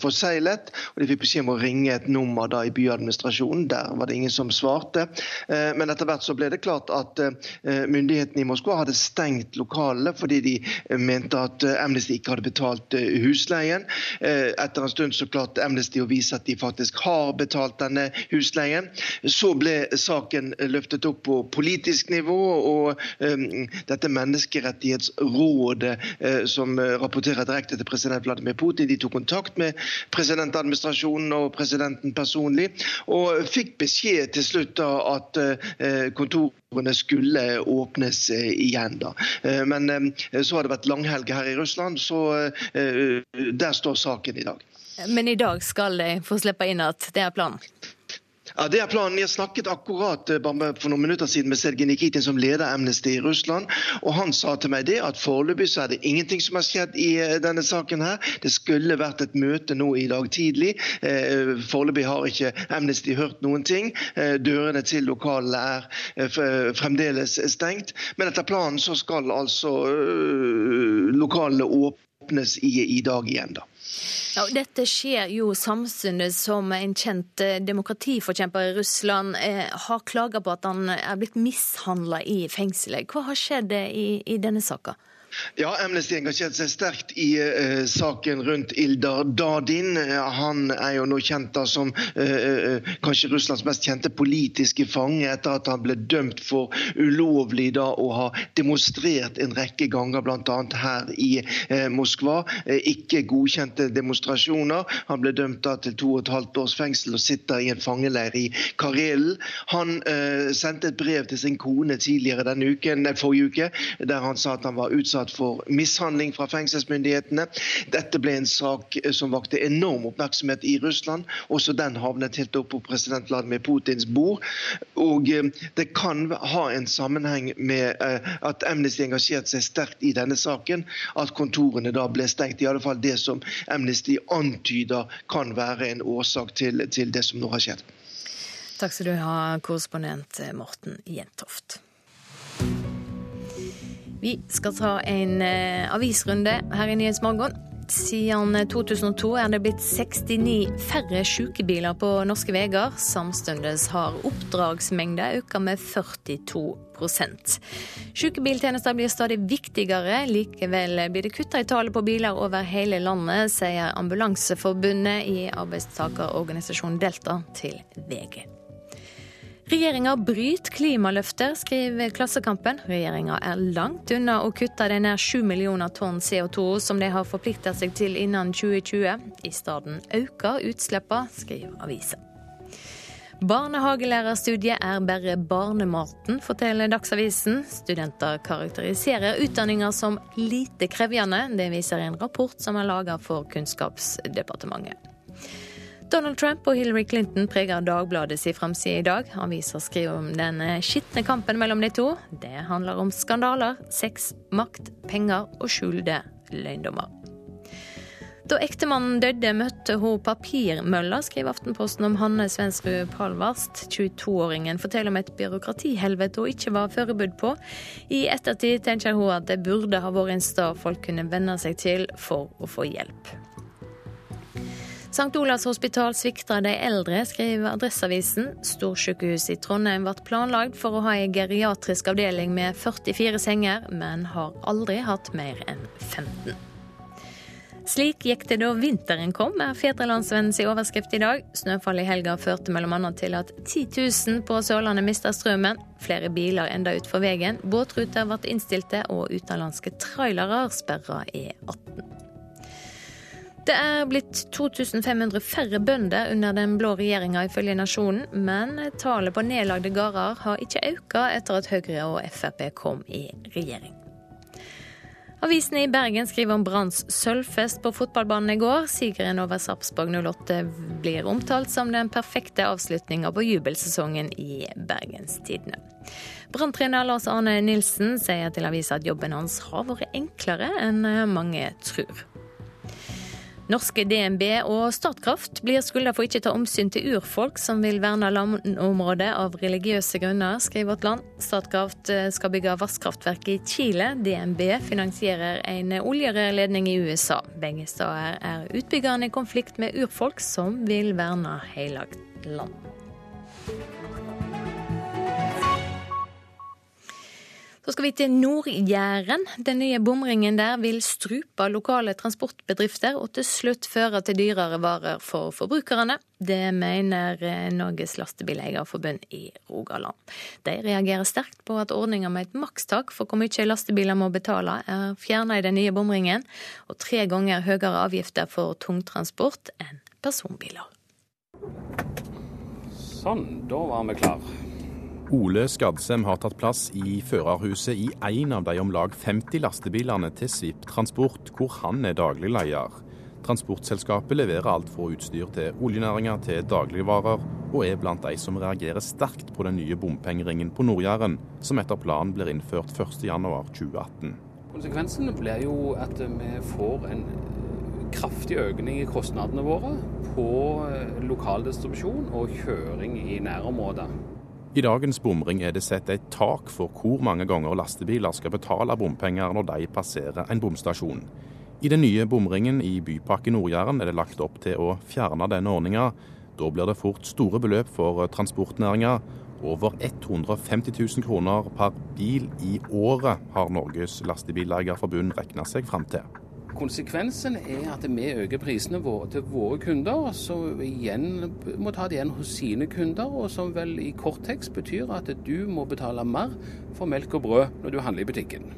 forseglet. og De fikk beskjed om å ringe et nummer da i byadministrasjonen. Der var det ingen som svarte. Men etter hvert så ble det klart at myndighetene i Moskva hadde stengt lokalene fordi de mente at Amnesty ikke hadde betalt husleien. Etter en stund så klarte Amnesty å vise at de faktisk faktisk har betalt denne husleien. Så ble saken løftet opp på politisk nivå, og um, dette menneskerettighetsrådet uh, som rapporterer direkte til president Vladimir Putin, de tok kontakt med presidentadministrasjonen og presidenten personlig, og fikk beskjed til slutt da at uh, kontorene skulle åpnes uh, igjen. da. Men um, så har det vært langhelg her i Russland, så der står saken i dag. Men i dag skal de få slippe inn at det er planen? Ja, Det er planen. Jeg snakket akkurat eh, for noen minutter siden med Sergej Nikitin, som leder Amnesty i Russland. og Han sa til meg det at foreløpig er det ingenting som har skjedd i eh, denne saken. her. Det skulle vært et møte nå i dag tidlig. Eh, foreløpig har ikke Amnesty hørt noen ting. Dørene til lokalene er fremdeles stengt. Men etter planen så skal altså lokalene åpnes i, i dag igjen. da. Ja, dette skjer jo samfunnet som en kjent eh, demokratiforkjemper i Russland eh, har klaga på at han er blitt mishandla i fengselet. Hva har skjedd i, i denne saka? Ja, Amnesty engasjerte seg sterkt i uh, saken rundt Ildar Dadin. han er jo nå kjent da som uh, uh, kanskje Russlands mest kjente politiske fange etter at han ble dømt for ulovlig da å ha demonstrert en rekke ganger, bl.a. her i Moskva. ikke godkjente demonstrasjoner. Han ble dømt da til to og et halvt års fengsel og sitter i en fangeleir i Karelen. Han sendte et brev til sin kone tidligere denne uken, forrige uke der han sa at han var utsatt utsatt for mishandling fra fengselsmyndighetene. Dette ble en sak eh, som vakte enorm oppmerksomhet i Russland. Også den havnet helt opp på president Vladimir Putins bord. Og eh, det kan ha en sammenheng med eh, at Amnesty engasjerte seg sterkt i denne saken, at kontorene da ble stengt. I alle fall det som Amnesty antyder kan være en årsak til, til det som nå har skjedd. Takk skal du ha, korrespondent Morten Jentoft. Vi skal ta en eh, avisrunde her i Nyhetsmorgen. Siden 2002 er det blitt 69 færre sykebiler på norske veier. Samtidig har oppdragsmengda økt med 42 Sykebiltjenester blir stadig viktigere. Likevel blir det kutta i tallet på biler over hele landet, sier Ambulanseforbundet i arbeidstakerorganisasjonen Delta til VG. Regjeringa bryter klimaløfter, skriver Klassekampen. Regjeringa er langt unna å kutte de nær 7 millioner tonn CO2 som de har forplikta seg til innen 2020. I stedet øker utslippene, skriver avisa. Barnehagelærerstudiet er bare barnematen, forteller Dagsavisen. Studenter karakteriserer utdanninga som lite krevende. Det viser en rapport som er laga for Kunnskapsdepartementet. Donald Trump og Hillary Clinton preger Dagbladets framside i dag. Avisa skriver om den skitne kampen mellom de to. Det handler om skandaler, sex, makt, penger og skjulte løgndommer. Da ektemannen døde, møtte hun papirmølla, skriver Aftenposten om Hanne Svensrud Palvast. 22-åringen forteller om et byråkratihelvete hun ikke var forberedt på. I ettertid tenker hun at det burde ha vært en sted folk kunne venne seg til for å få hjelp. St. Olavs hospital svikter de eldre, skriver Adresseavisen. Storsykehuset i Trondheim ble planlagt for å ha en geriatrisk avdeling med 44 senger, men har aldri hatt mer enn 15. Slik gikk det da vinteren kom, er Fedrelandsvennens overskrift i dag. Snøfallet i helga førte bl.a. til at 10 000 på Sørlandet mista strømmen. Flere biler enda utfor veien. Båtruter ble innstilte, og utenlandske trailere sperra E18. Det er blitt 2500 færre bønder under den blå regjeringa, ifølge Nasjonen. Men tallet på nedlagde gårder har ikke økt etter at Høyre og Frp kom i regjering. Avisene i Bergen skriver om Branns sølvfest på fotballbanen i går. Sigeren over Sarpsborg 08 blir omtalt som den perfekte avslutninga på jubelsesongen i Bergenstidene. Branntrener Lars Arne Nilsen sier til avisa at jobben hans har vært enklere enn mange tror. Norske DNB og Statkraft blir skylda for ikke ta omsyn til urfolk som vil verne landområdet av religiøse grunner, skriver Vårt Land. Statkraft eh, skal bygge vannkraftverk i Chile. DNB finansierer en oljerørledning i USA. Begge steder er utbyggerne i konflikt med urfolk som vil verne hellig land. Så skal vi til Nord-Jæren. Den nye bomringen der vil strupe lokale transportbedrifter og til slutt føre til dyrere varer for forbrukerne. Det mener eh, Norges Lastebileierforbund i Rogaland. De reagerer sterkt på at ordninga med et makstak for hvor mye lastebiler må betale, er fjerna i den nye bomringen, og tre ganger høyere avgifter for tungtransport enn personbiler. Sånn, da var vi klar. Ole Skadsem har tatt plass i førerhuset i en av de om lag 50 lastebilene til Svipp Transport, hvor han er daglig leder. Transportselskapet leverer alt fra utstyr til oljenæringa til dagligvarer, og er blant de som reagerer sterkt på den nye bompengeringen på Nord-Jæren, som etter planen blir innført 1.1.2018. Konsekvensen blir jo at vi får en kraftig økning i kostnadene våre på lokaldistribusjon og kjøring i nærområdet. I dagens bomring er det satt et tak for hvor mange ganger lastebiler skal betale bompenger når de passerer en bomstasjon. I den nye bomringen i Bypakke Nord-Jæren er det lagt opp til å fjerne denne ordninga. Da blir det fort store beløp for transportnæringa. Over 150 000 kroner per bil i året har Norges Lastebileierforbund regna seg fram til. Konsekvensen er at vi øker prisene våre til våre kunder, som igjen må ta det igjen hos sine kunder, og som vel i kort tekst betyr at du må betale mer for melk og brød når du handler i butikken.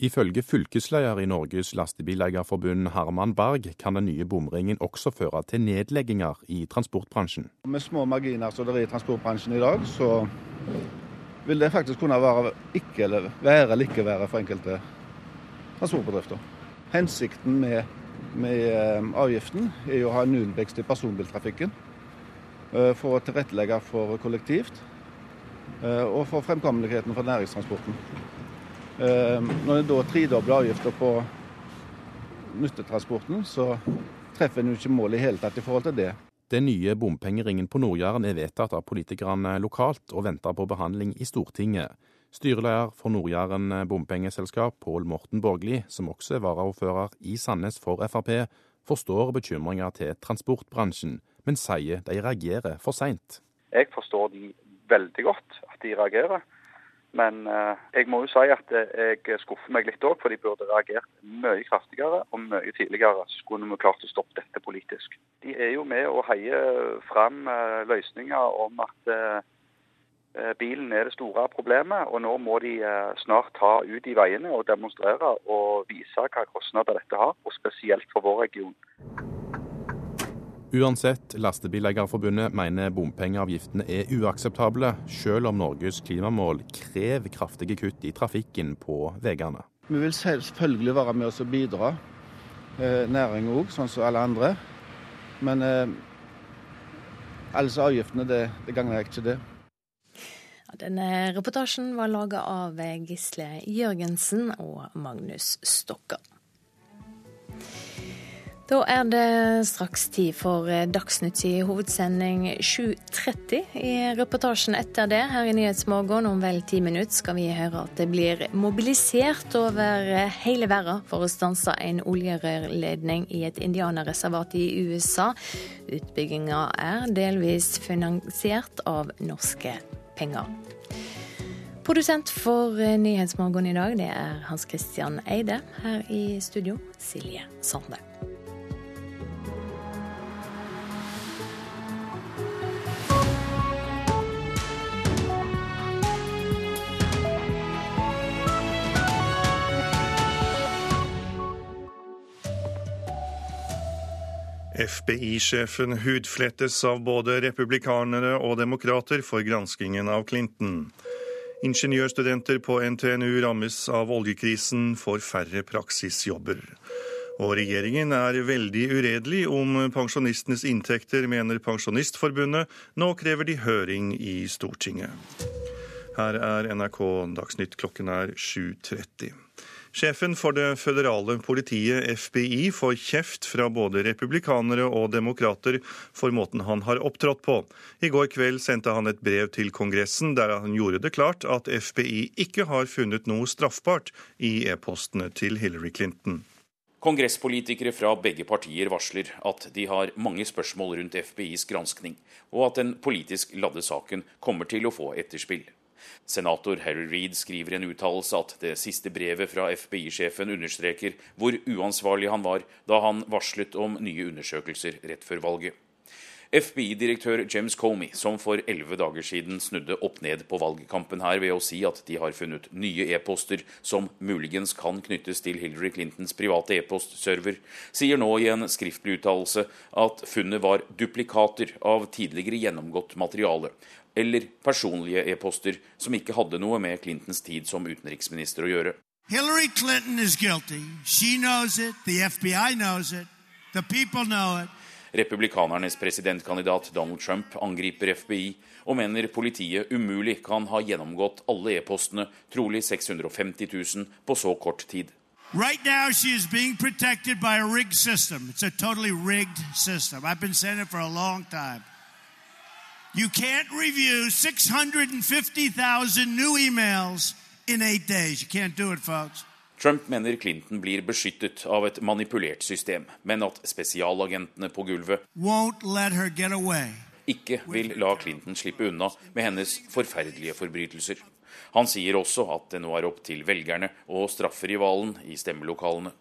Ifølge fylkesleder i Norges Lastebileierforbund Herman Berg kan den nye bomringen også føre til nedlegginger i transportbransjen. Med små marginer som det er i transportbransjen i dag, så vil det faktisk kunne være ikke eller være eller ikke være for enkelte transportbedrifter. Hensikten med, med eh, avgiften er å ha nullvekst i personbiltrafikken. Eh, for å tilrettelegge for kollektivt eh, og for fremkommeligheten for næringstransporten. Når en da tredobler avgifter på nyttetransporten, så treffer en jo ikke målet i hele tatt i forhold til det. Den nye bompengeringen på Nord-Jæren er vedtatt av politikerne lokalt og venter på behandling i Stortinget. Styreleder for Nord-Jæren bompengeselskap, Pål Morten Borgli, som også er varaordfører i Sandnes for Frp, forstår bekymringa til transportbransjen, men sier de reagerer for seint. Jeg forstår de veldig godt, at de reagerer. Men eh, jeg må jo si at jeg skuffer meg litt òg, for de burde reagert mye kraftigere og mye tidligere. Så skulle vi klart å stoppe dette politisk. De er jo med å heie fram eh, løsninger om at eh, Eh, bilen er det store problemet, og nå må de eh, snart ta ut i veiene og demonstrere og vise hva kostnader dette har, og spesielt for vår region. Uansett, Lastebileierforbundet mener bompengeavgiftene er uakseptable, selv om Norges klimamål krever kraftige kutt i trafikken på veiene. Vi vil selvfølgelig være med oss og bidra, næringen næring òg, sånn som alle andre. Men eh, alle avgiftene, det, det gagner ikke det. Denne reportasjen var laga av Gisle Jørgensen og Magnus Stokka. Da er det straks tid for Dagsnytt i hovedsending 7.30. I reportasjen etter det her i Nyhetsmorgen om vel ti minutter skal vi høre at det blir mobilisert over hele verden for å stanse en oljerørledning i et indianerreservat i USA. Utbygginga er delvis finansiert av norske penger. Produsent for eh, Nyhetsmorgen i dag, det er Hans Christian Eide. Her i studio, Silje Sande. FBI-sjefen hudflettes av både republikanere og demokrater for granskingen av Clinton. Ingeniørstudenter på NTNU rammes av oljekrisen, får færre praksisjobber. Og regjeringen er veldig uredelig om pensjonistenes inntekter, mener Pensjonistforbundet. Nå krever de høring i Stortinget. Her er NRK Dagsnytt, klokken er 7.30. Sjefen for det føderale politiet, FBI, får kjeft fra både republikanere og demokrater for måten han har opptrådt på. I går kveld sendte han et brev til Kongressen der han gjorde det klart at FBI ikke har funnet noe straffbart i e-postene til Hillary Clinton. Kongresspolitikere fra begge partier varsler at de har mange spørsmål rundt FBIs granskning, og at den politisk ladde saken kommer til å få etterspill. Senator Harry Reed skriver i en uttalelse at det siste brevet fra FBI-sjefen understreker hvor uansvarlig han var da han varslet om nye undersøkelser rett før valget. FBI-direktør James Comey, som for elleve dager siden snudde opp ned på valgkampen her ved å si at de har funnet nye e-poster som muligens kan knyttes til Hillary Clintons private e-postserver, sier nå i en skriftlig uttalelse at funnet var duplikater av tidligere gjennomgått materiale, eller personlige e-poster som ikke hadde noe med Clintons tid som utenriksminister å gjøre. Hillary Clinton is guilty. She knows it. The FBI knows it. The people know it. Republikanernes presidentkandidat Donald Trump angriper FBI og mener politiet umulig kan ha gjennomgått alle e-postene, trolig 650 000, på så kort tid. Right now, she is being protected by a rigged system. It's a totally rigged system. I've been saying it for a long time. You can't review 650,000 new emails in eight days. You can't do it, folks. Trump mener Clinton blir beskyttet av et manipulert system, men at spesialagentene på gulvet ikke vil la Clinton slippe unna med hennes forferdelige forbrytelser. Han sier også at det nå er opp til velgerne å straffe rivalen i stemmelokalene.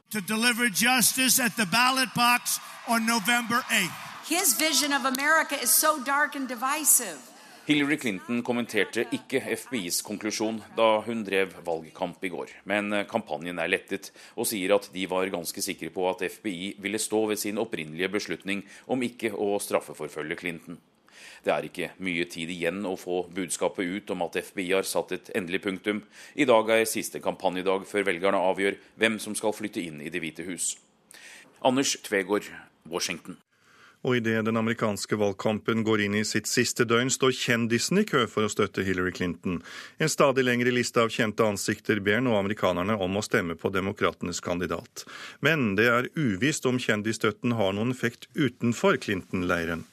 His vision of America is so dark and divisive. Hillary Clinton kommenterte ikke FBIs konklusjon da hun drev valgkamp i går, men kampanjen er lettet og sier at de var ganske sikre på at FBI ville stå ved sin opprinnelige beslutning om ikke å straffeforfølge Clinton. Det er ikke mye tid igjen å få budskapet ut om at FBI har satt et endelig punktum. I dag er siste kampanjedag før velgerne avgjør hvem som skal flytte inn i Det hvite hus. Anders Tvegård, Washington. Og idet den amerikanske valgkampen går inn i sitt siste døgn, står kjendisene i kø for å støtte Hillary Clinton. En stadig lengre liste av kjente ansikter ber nå amerikanerne om å stemme på demokratenes kandidat. Men det er uvisst om kjendisstøtten har noen effekt utenfor Clinton-leiren.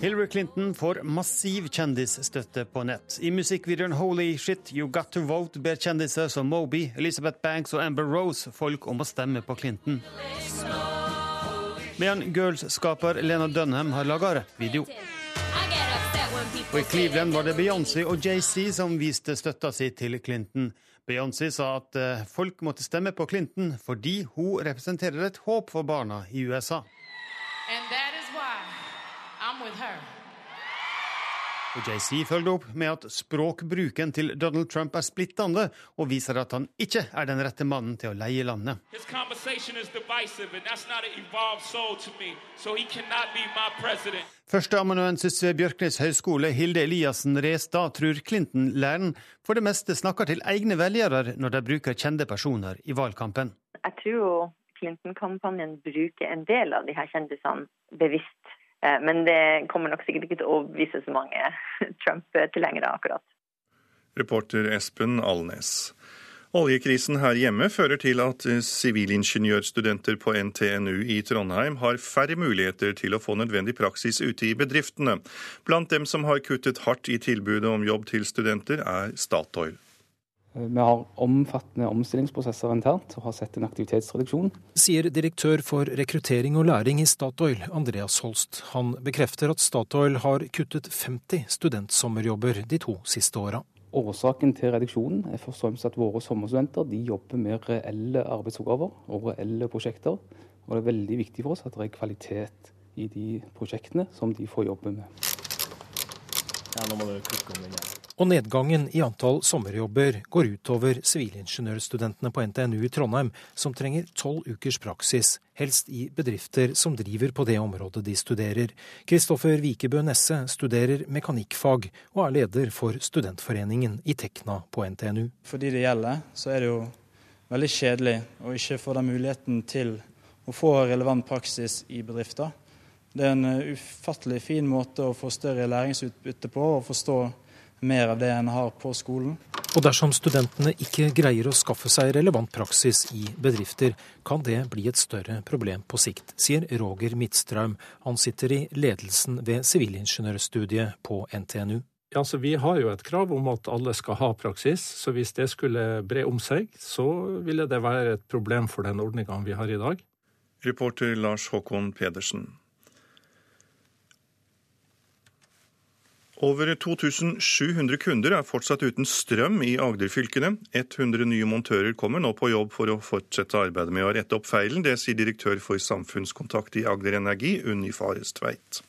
Hillary Clinton får massiv kjendisstøtte på nett. I musikkvideoen Holy Shit You Got To Vote ber kjendiser som Moby, Elizabeth Banks og Amber Rose folk om å stemme på Clinton. Medan Girls-skaper Lena Dunham har laga rappvideo. Og I Cleveland var det Beyoncé og JC som viste støtta si til Clinton. Beyoncé sa at eh, folk måtte stemme på Clinton fordi hun representerer et håp for barna i USA. And that is why I'm with her. Og JC følger opp med at språkbruken til Donald Trump er splittende, og viser at han ikke er den rette mannen til å leie landet. Førsteamanuensis ved Bjørknes høgskole, Hilde Eliassen Restad, tror Clinton-læren for det meste snakker til egne velgere når de bruker kjente personer i valgkampen. Jeg tror Clinton-kampanjen bruker en del av de her kjendisene bevisst. Eh, men det kommer nok sikkert ikke til å overbevise så mange Trump-tilhengere akkurat. Reporter Espen Alnes. Oljekrisen her hjemme fører til at sivilingeniørstudenter på NTNU i Trondheim har færre muligheter til å få nødvendig praksis ute i bedriftene. Blant dem som har kuttet hardt i tilbudet om jobb til studenter, er Statoil. Vi har omfattende omstillingsprosesser internt og har sett en aktivitetsreduksjon. Sier direktør for rekruttering og læring i Statoil, Andreas Holst. Han bekrefter at Statoil har kuttet 50 studentsommerjobber de to siste åra. Årsaken til reduksjonen er først og fremst at våre sommerstudenter de jobber med reelle arbeidsoppgaver og reelle prosjekter. Og det er veldig viktig for oss at det er kvalitet i de prosjektene som de får jobbe med. Ja, nå må du klikke om den igjen. Og nedgangen i antall sommerjobber går utover sivilingeniørstudentene på NTNU i Trondheim, som trenger tolv ukers praksis, helst i bedrifter som driver på det området de studerer. Kristoffer Vikebø Nesse studerer mekanikkfag og er leder for studentforeningen i Tekna på NTNU. For de det gjelder, så er det jo veldig kjedelig å ikke få den muligheten til å få relevant praksis i bedrifter. Det er en ufattelig fin måte å få større læringsutbytte på og forstå mer av det en har på skolen. Og dersom studentene ikke greier å skaffe seg relevant praksis i bedrifter, kan det bli et større problem på sikt, sier Roger Midtstraum. Han sitter i ledelsen ved sivilingeniørstudiet på NTNU. Ja, så Vi har jo et krav om at alle skal ha praksis, så hvis det skulle bre om seg, så ville det være et problem for den ordninga vi har i dag. Reporter Lars Håkon Pedersen. Over 2700 kunder er fortsatt uten strøm i Agder-fylkene. 100 nye montører kommer nå på jobb for å fortsette arbeidet med å rette opp feilen. Det sier direktør for samfunnskontakt i Agder Energi, Unni Fares Tveit.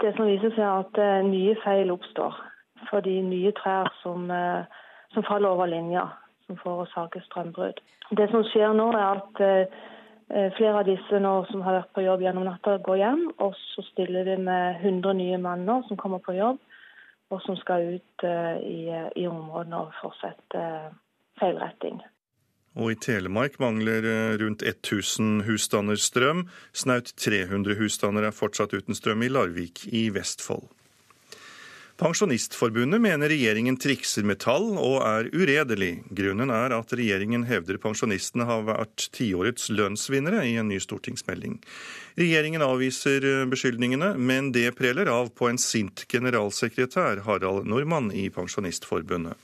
Det som viser seg er at eh, nye feil oppstår fordi nye trær som, eh, som faller over linja, som forårsaker strømbrudd. Det som skjer nå, er at eh, flere av disse nå som har vært på jobb gjennom natta, går hjem. Og så stiller vi med 100 nye manner som kommer på jobb og som skal ut uh, i, i områdene og fortsette uh, feilretting. Og i Telemark mangler eh, rundt 1000 husstander strøm. Snaut 300 husstander er fortsatt uten strøm i Larvik i Vestfold. Pensjonistforbundet mener regjeringen trikser med tall og er uredelig. Grunnen er at regjeringen hevder pensjonistene har vært tiårets lønnsvinnere i en ny stortingsmelding. Regjeringen avviser beskyldningene, men det preller av på en sint generalsekretær, Harald Normann i Pensjonistforbundet.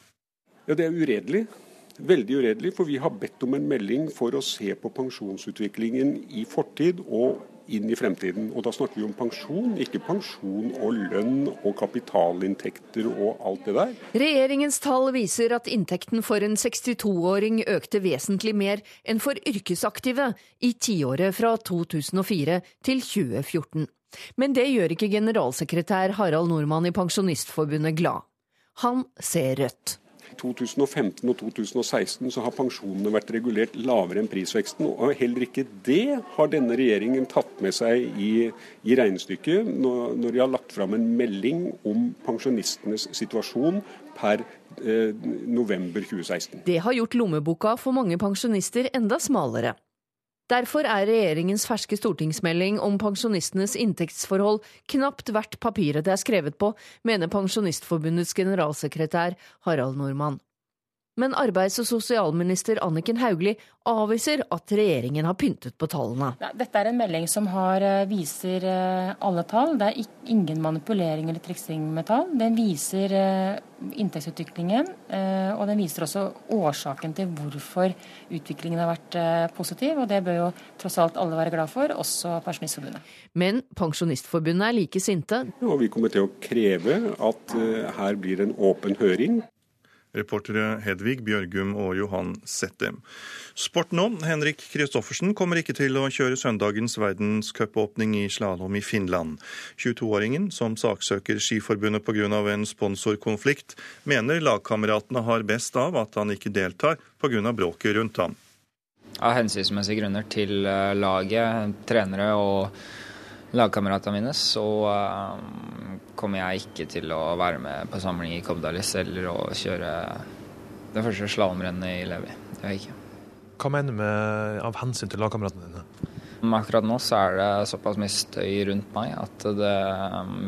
Ja, Det er uredelig. Veldig uredelig, for vi har bedt om en melding for å se på pensjonsutviklingen i fortid og inn i fremtiden. Og da snakker vi om pensjon, ikke pensjon og lønn og kapitalinntekter og alt det der. Regjeringens tall viser at inntekten for en 62-åring økte vesentlig mer enn for yrkesaktive i tiåret fra 2004 til 2014. Men det gjør ikke generalsekretær Harald Nordmann i Pensjonistforbundet glad. Han ser rødt. 2015 og 2016 så har pensjonene vært regulert lavere enn prisveksten. Og heller ikke det har denne regjeringen tatt med seg i, i regnestykket når, når, de har lagt fram en melding om pensjonistenes situasjon per eh, november 2016. Det har gjort lommeboka for mange pensjonister enda smalere. Derfor er regjeringens ferske stortingsmelding om pensjonistenes inntektsforhold knapt verdt papiret det er skrevet på, mener Pensjonistforbundets generalsekretær Harald Normann. Men arbeids- og sosialminister Anniken Hauglie avviser at regjeringen har pyntet på tallene. Dette er en melding som har, eh, viser eh, alle tall. Det er ingen manipulering eller triksing med tall. Den viser eh, inntektsutviklingen, og den viser også årsaken til hvorfor utviklingen har vært positiv. Og det bør jo tross alt alle være glad for, også Pensjonistforbundet. Men Pensjonistforbundet er like sinte. Og vi kommer til å kreve at her blir en åpen høring. Reportere Hedvig Bjørgum og Johan Settem. Sport nå. Henrik Kristoffersen kommer ikke til å kjøre søndagens verdenscupåpning i slalåm i Finland. 22-åringen, som saksøker Skiforbundet pga. en sponsorkonflikt, mener lagkameratene har best av at han ikke deltar pga. bråket rundt ham. Av hensynsmessige grunner til eh, laget, trenere og lagkameratene mine, så uh, kommer jeg ikke til å være med på samling i Kobdalis eller å kjøre det første slalåmrennet i Levi. Det gjør jeg ikke. Hva mener du med av hensyn til lagkameratene dine? Akkurat nå så er det såpass mye støy rundt meg at det,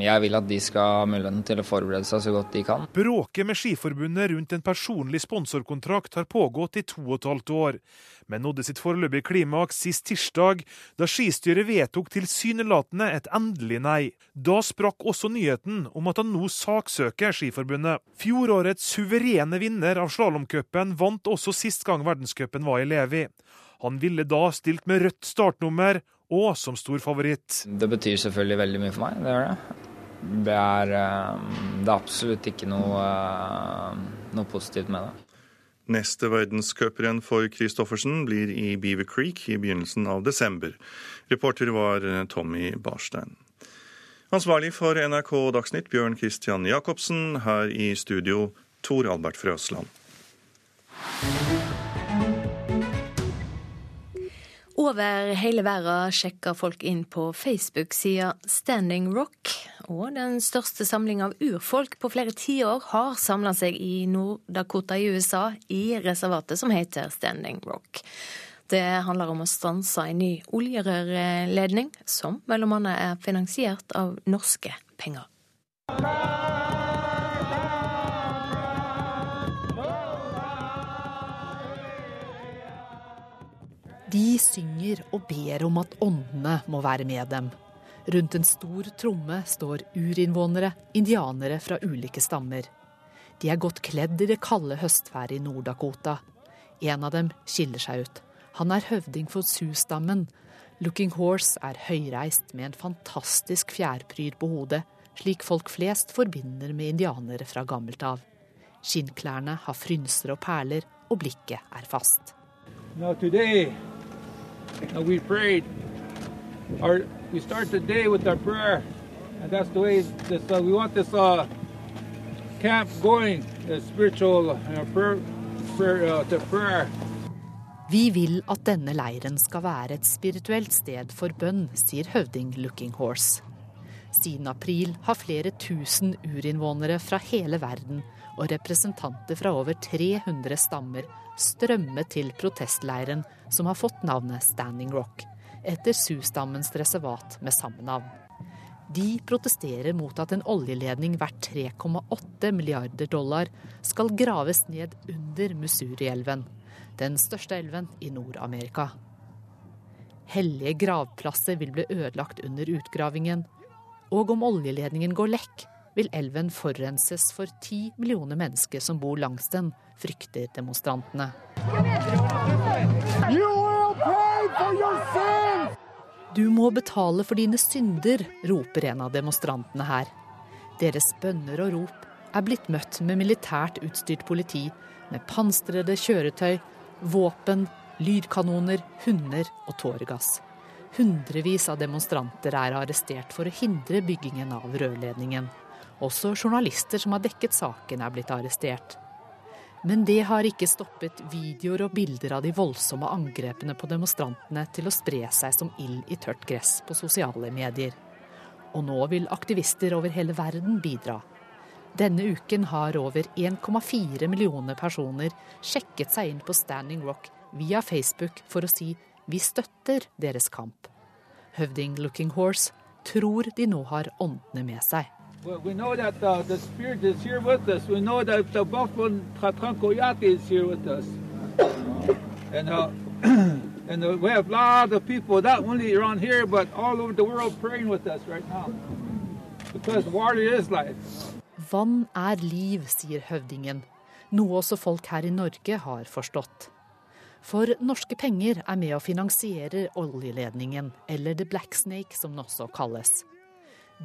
jeg vil at de skal ha muligheten til å forberede seg så godt de kan. Bråket med Skiforbundet rundt en personlig sponsorkontrakt har pågått i to og et halvt år men nådde sitt foreløpige klimaks sist tirsdag, da skistyret vedtok tilsynelatende et endelig nei. Da sprakk også nyheten om at han nå saksøker Skiforbundet. Fjorårets suverene vinner av slalåmcupen vant også sist gang verdenscupen var i Levi. Han ville da stilt med rødt startnummer og som stor favoritt. Det betyr selvfølgelig veldig mye for meg, det gjør det. Det er, eh, det er absolutt ikke noe, eh, noe positivt med det. Neste verdenscuprenn for Christoffersen blir i Beaver Creek i begynnelsen av desember. Reporter var eh, Tommy Barstein. Ansvarlig for NRK Dagsnytt Bjørn Christian Jacobsen. Her i studio Tor Albert Frøsland. Over hele verden sjekker folk inn på Facebook-sida Standing Rock. Og den største samlinga av urfolk på flere tiår har samla seg i Nord-Dakota i USA, i reservatet som heter Standing Rock. Det handler om å stanse en ny oljerørledning, som annet er finansiert av norske penger. De synger og ber om at åndene må være med dem. Rundt en stor tromme står urinnvånere, indianere fra ulike stammer. De er godt kledd i det kalde høstværet i Nord-Dakota. En av dem skiller seg ut. Han er høvding for Sioux-stammen. Looking Horse er høyreist med en fantastisk fjærpryd på hodet, slik folk flest forbinder med indianere fra gammelt av. Skinnklærne har frynser og perler, og blikket er fast. Now today, now we prayed. Our, we start the day with our prayer, and that's the way this, uh, we want this uh, camp going, the spiritual uh, prayer, prayer, uh, to prayer. Vi vil at denne leiren skal være et spirituelt sted for bønn, sier høvding Looking Horse. Siden april har flere tusen urinnvånere fra hele verden og representanter fra over 300 stammer strømmet til protestleiren som har fått navnet Standing Rock, etter Sioux-stammens reservat med samme navn. De protesterer mot at en oljeledning verdt 3,8 milliarder dollar skal graves ned under Missouri-elven, den største elven i Nord-Amerika. Hellige gravplasser vil bli ødelagt under utgravingen, og om oljeledningen går lekk, vil elven forurenses for ti millioner mennesker som bor langs den, frykter demonstrantene. Du må betale for dine synder, roper en av demonstrantene her. Deres bønner og rop er blitt møtt med militært utstyrt politi, med pansrede kjøretøy, våpen, lydkanoner, hunder og tåregass. Hundrevis av demonstranter er arrestert for å hindre byggingen av rørledningen. Også journalister som har dekket saken, er blitt arrestert. Men det har ikke stoppet videoer og bilder av de voldsomme angrepene på demonstrantene til å spre seg som ild i tørt gress på sosiale medier. Og nå vil aktivister over hele verden bidra. Denne uken har over 1,4 millioner personer sjekket seg inn på Standing Rock via Facebook for å si vi støtter deres kamp. Høvding Looking Horse tror de nå har åndene med seg. Well, we know that uh, the Spirit is here with us. We know that the Buffalo Tratrancoyate is here with us. And, uh, and uh, we have a lot of people, not only around here, but all over the world praying with us right now. Because water is life. Vann er liv, sier høvdingen. Noe også folk her i Norge har forstått. For norske penger er med å finansiere oljeledningen, eller The Black Snake som den også kalles.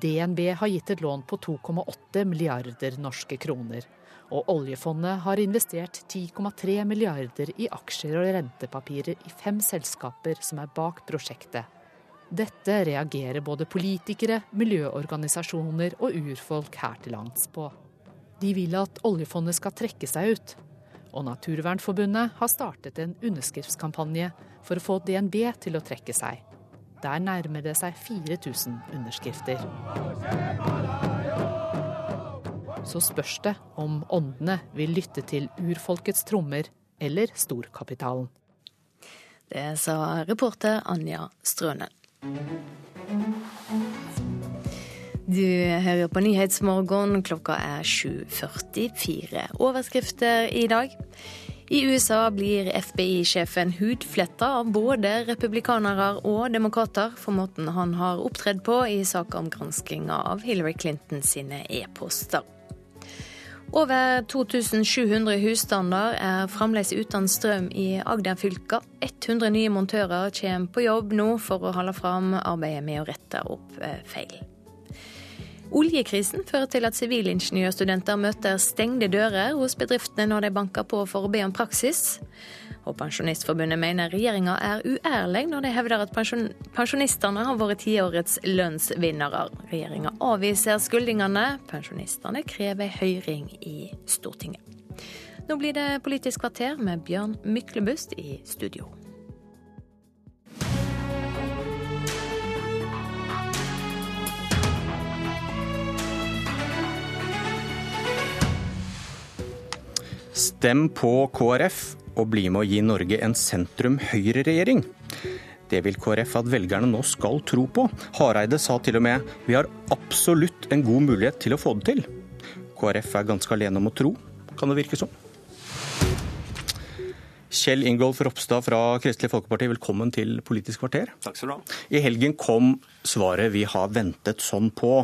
DNB har gitt et lån på 2,8 milliarder norske kroner. Og oljefondet har investert 10,3 milliarder i aksjer og rentepapirer i fem selskaper som er bak prosjektet. Dette reagerer både politikere, miljøorganisasjoner og urfolk her til lands på. De vil at oljefondet skal trekke seg ut. Og Naturvernforbundet har startet en underskriftskampanje for å få DNB til å trekke seg. Der nærmer det seg 4000 underskrifter. Så spørs det om åndene vil lytte til urfolkets trommer eller storkapitalen. Det sa reporter Anja Strønen. Du hører på Nyhetsmorgen. Klokka er 7.44. Overskrifter i dag. I USA blir FBI-sjefen hudfletta av både republikanere og demokrater for måten han har opptredd på i saka om granskinga av Hillary Clinton sine e-poster. Over 2700 husstander er fremdeles uten strøm i Agder-fylka. 100 nye montører kommer på jobb nå for å holde fram arbeidet med å rette opp eh, feil. Oljekrisen fører til at sivilingeniørstudenter møter stengte dører hos bedriftene når de banker på for å be om praksis. Og Pensjonistforbundet mener regjeringa er uærlig når de hevder at pensjonistene har vært tiårets lønnsvinnere. Regjeringa avviser skyldningene. Pensjonistene krever høring i Stortinget. Nå blir det Politisk kvarter med Bjørn Myklebust i studio. Stem på KrF og bli med å gi Norge en sentrum-høyre-regjering. Det vil KrF at velgerne nå skal tro på. Hareide sa til og med vi har absolutt en god mulighet til å få det til. KrF er ganske alene om å tro, kan det virke som. Kjell Ingolf Ropstad fra Kristelig Folkeparti, velkommen til Politisk kvarter. Takk skal du ha. I helgen kom svaret vi har ventet sånn på.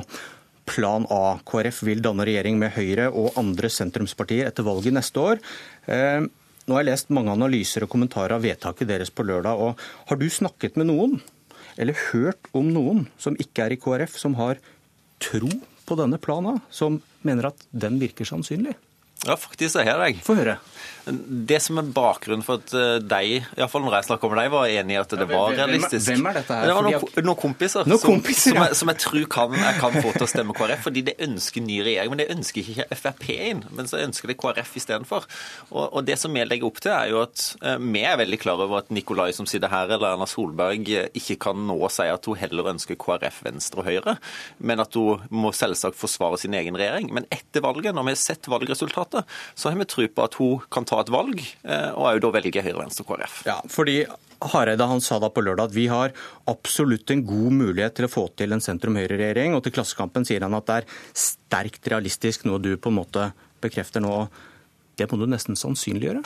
Plan A. KrF vil danne regjering med Høyre og andre sentrumspartier etter valget neste år. Eh, nå har jeg lest mange analyser og kommentarer av vedtaket deres på lørdag. og Har du snakket med noen, eller hørt om noen, som ikke er i KrF, som har tro på denne planen, som mener at den virker sannsynlig? Ja, faktisk så har jeg. Få høre. Det som er bakgrunnen for at eh, de, iallfall når jeg snakker med dem, var enig i at det var realistisk. Hvem er dette her? Det var noen, noen kompiser, Noen kompiser, som, ja. jeg, som jeg tror kan, jeg kan få til å stemme KrF. Fordi de ønsker ny regjering, men de ønsker ikke Frp inn. Men så ønsker de KrF istedenfor. Og, og det som vi legger opp til, er jo at eh, vi er veldig klar over at Nikolai som sitter her, eller Erna Solberg, eh, ikke kan nå si at hun heller ønsker KrF, Venstre og Høyre, men at hun må selvsagt forsvare sin egen regjering. Men etter valget, når vi har sett valgresultatet, så har vi tro på at hun kan ta et valg, eh, og òg da velge Høyre, Venstre og KrF. Ja, fordi Hareide han sa da på lørdag at vi har absolutt en god mulighet til å få til en sentrum-høyre-regjering. Og til Klassekampen sier han at det er sterkt realistisk, noe du på en måte bekrefter nå. Det må du nesten sannsynliggjøre?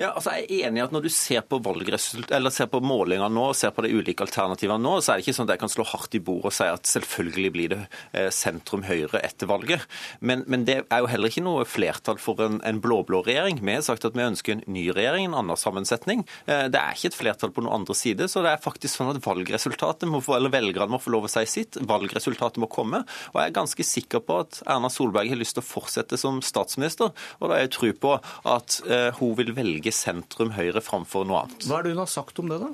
Ja, altså Jeg er enig i at når du ser på ser på målinger nå, og ser på de ulike alternativene nå, så er det ikke sånn at jeg kan slå hardt i bordet og si at selvfølgelig blir det eh, sentrum høyre etter valget. Men, men, det er jo heller ikke noe flertall for en, en blå-blå regjering. Vi har sagt at vi ønsker en ny regjering, en annen sammensetning. Eh, Det er ikke et flertall på noen andre side, så det er faktisk sånn at valgresultatet må få, eller velgerne må få lov å si sitt. Valgresultatet må komme. Og jeg er ganske sikker på at Erna Solberg har lyst til å fortsette som statsminister, og da har jeg tro på at eh, hun vil velge sentrum høyre framfor noe annet. Hva er det hun har sagt om det, da?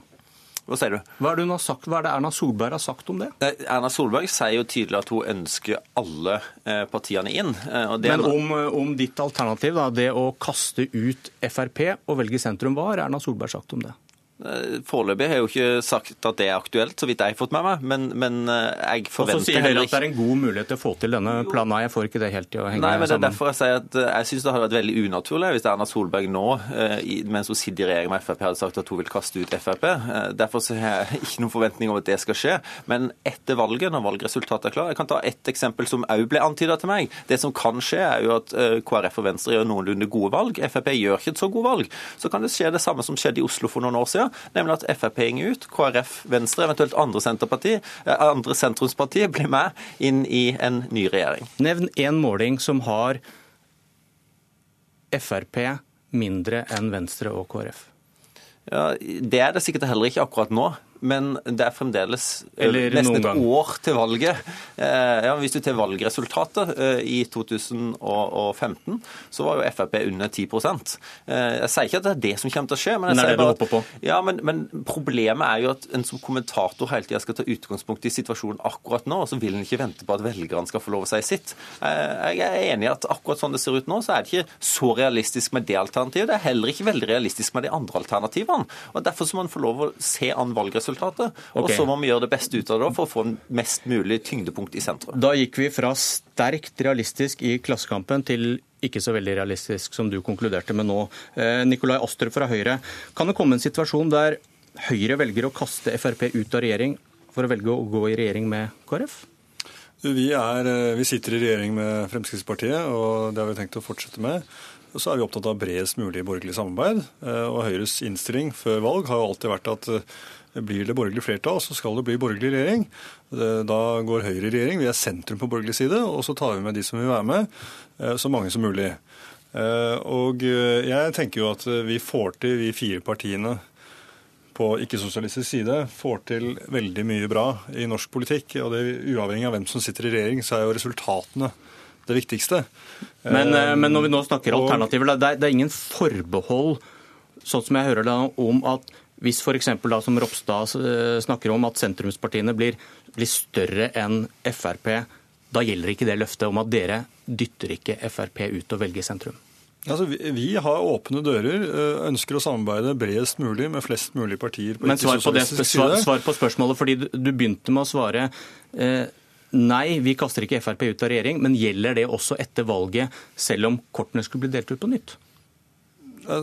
Hva sier du? Hva er, det sagt, hva er det Erna Solberg har sagt om det? Eh, Erna Solberg sier jo tydelig at hun ønsker alle eh, partiene inn. eh, Men om, om ditt alternativ, da, det å kaste ut Frp og velge sentrum, hva har Erna Solberg sagt om det? Eh, Foreløpig har jeg jo ikke sagt at det er aktuelt, så vidt jeg har fått med meg. Men, men eh, ikke. Og så sier Høyre at det er en god mulighet til å få til denne planen. Jeg får ikke det helt til å henge Nei, men Det er sammen. derfor jeg sier at eh, jeg syns det hadde vært veldig unaturlig hvis Erna Solberg nå, mens hun sitter i regjering med Frp, hadde sagt at hun vil kaste ut Frp. Derfor så har jeg ikke noen forventning om at det skal skje. Men etter valget, når valgresultatet er klart Jeg kan ta ett eksempel som òg ble antyda til meg. Det som kan skje, er jo at KrF og Venstre gjør noenlunde gode valg. Frp gjør ikke et så gode valg. Så kan det skje det samme som skjedde i Oslo for noen år siden, nemlig at Frp går ut, KrF, Venstre, eventuelt andre, eh, andre sentrumspartier blir med inn i en ny regjering. Nevn én måling som har Frp mindre enn Venstre og KrF. Ja, Det er det sikkert heller ikke akkurat nå. Men det er fremdeles eh, Eller nesten et år til valget. Eh, ja, hvis du tar valgresultatet eh, i 2015, så var jo Frp under 10 eh, Jeg sier ikke at det er det som kommer til å skje. Men, jeg er sier bare at- Ja, men, men problemet er jo at en som kommentator hele tida skal ta utgangspunkt i situasjonen akkurat nå, og så vil en ikke vente på at velgerne skal få lov å si sitt. Jeg er enig i at akkurat sånn det ser ut nå, så er det ikke så realistisk med det alternativet. Det er heller ikke veldig realistisk med de andre alternativene. Og Derfor så må en få lov å se an valgresultatet, og så må vi gjøre det beste ut av det for å få en mest mulig tyngdepunkt i sentrum. Da gikk vi fra sterkt realistisk i Klassekampen til ikke så veldig realistisk, som du konkluderte med nå. Eh, Nikolai Astrup fra Høyre, kan det komme en situasjon der Høyre velger å kaste Frp ut av regjering for å velge å gå i regjering med KrF? Vi, er, eh, vi sitter i regjering med Fremskrittspartiet, og det har vi tenkt å fortsette med. Og så er vi opptatt av bredest mulig borgerlig samarbeid. eh, Og Høyres innstilling før valg har jo alltid vært at blir det borgerlig flertall, så skal det bli borgerlig regjering. Da går Høyre i regjering. Vi er sentrum på borgerlig side, og så tar vi med de som vil være med, eh, så mange som mulig. Eh, Og eh, jeg tenker jo at vi får til, vi fire partiene på ikke-sosialistisk side, får til veldig mye bra i norsk politikk. Og det, uavhengig av hvem som sitter i regjering, så er jo resultatene det viktigste. Men, men når vi nå snakker Og- alternativer, det er, det er ingen forbehold, sånn som jeg hører det, om at hvis f.eks. da som Ropstad eh, snakker om at sentrumspartiene blir, blir større enn Frp, da gjelder ikke det løftet om at dere dytter ikke Frp ut og velger sentrum? Altså, vi, vi har åpne dører, eh, ønsker å samarbeide bredest mulig med flest mulig partier på Men svar på, det, svar, svar på spørsmålet, fordi du, du begynte med å svare eh, nei, vi kaster ikke Frp ut av regjering, men gjelder det også etter valget, selv om kortene skulle bli delt ut på nytt?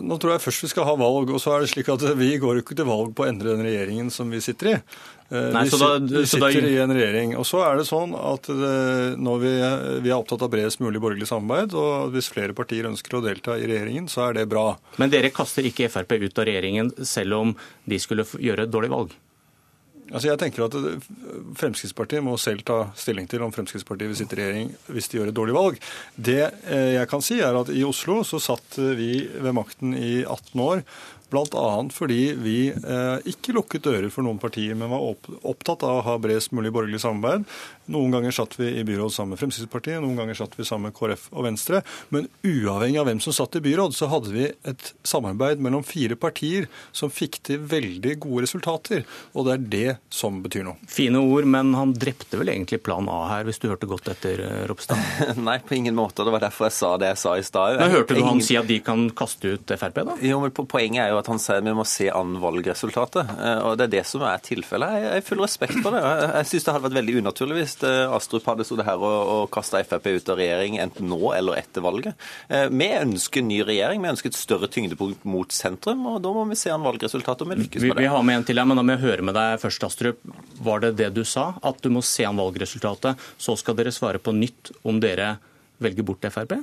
Nå tror jeg først vi skal ha valg. og så er det slik at Vi går ikke til valg på å endre den regjeringen som vi sitter i. Eh, Nei, vi, da, vi sitter da... i en regjering. Og så er det sånn at når vi, vi, er opptatt av bredest mulig borgerlig samarbeid, og hvis flere partier ønsker å delta i regjeringen, så er det bra. Men dere kaster ikke Frp ut av regjeringen selv om de skulle gjøre et dårlig valg? Altså jeg tenker at Fremskrittspartiet må selv ta stilling til om Fremskrittspartiet vil sitte i regjering hvis de gjør et dårlig valg. Det eh, jeg kan si er at I Oslo så satt vi ved makten i 18 år Bl.a. fordi vi eh, ikke lukket dører for noen partier, men var opptatt av å ha bredest mulig borgerlig samarbeid. Noen ganger satt vi i byråd sammen med Fremskrittspartiet, noen ganger satt vi sammen med KrF og Venstre. Men uavhengig av hvem som satt i byråd, så hadde vi et samarbeid mellom fire partier som fikk til veldig gode resultater. Og det er det som betyr noe. Fine ord, men han drepte vel egentlig plan A her, hvis du hørte godt etter, eh, Ropstad? Nei, på ingen måte. Det var derfor jeg sa det jeg sa i stad. Hørte du han si at de kan kaste ut Frp, da? Jo, men Poenget er jo at han sier at vi må se an valgresultatet. Eh, og Det er det som er tilfellet. Jeg har full respekt for det. Jeg syns det hadde vært veldig unaturlig hvis eh, Astrup hadde stått her og, og kasta Frp ut av regjering enten nå eller etter valget. Eh, vi ønsker ny regjering. Vi ønsker et større tyngdepunkt mot sentrum. og Da må vi se an valgresultatet om vi lykkes med det. Vi, vi har med en til her, men da må jeg høre med deg først, Astrup. Var det det du sa? At du må se an valgresultatet, så skal dere svare på nytt om dere velger bort Frp?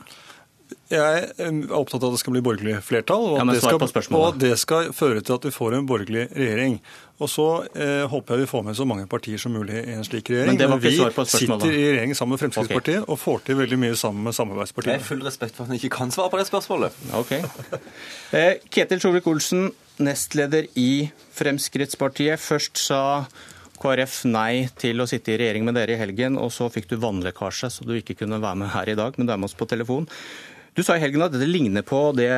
Jeg er opptatt av at det skal bli borgerlig flertall, og, ja, det, skal, og det skal føre til at vi får en borgerlig regjering. Og så eh, håper jeg vi får med så mange partier som mulig i en slik regjering. Men, Men vi sitter i regjering sammen med Fremskrittspartiet okay. og får til veldig mye sammen med samarbeidspartiene. Jeg har full respekt for at han ikke kan svare på det spørsmålet. Ok. Eh, Ketil Solvik-Olsen, nestleder i Fremskrittspartiet. Først sa KrF nei til å sitte i regjering med dere i helgen, og så fikk du vannlekkasje, så du ikke kunne være med her i dag, men du er med oss på telefon. Du sa i helgen at dette ligner på det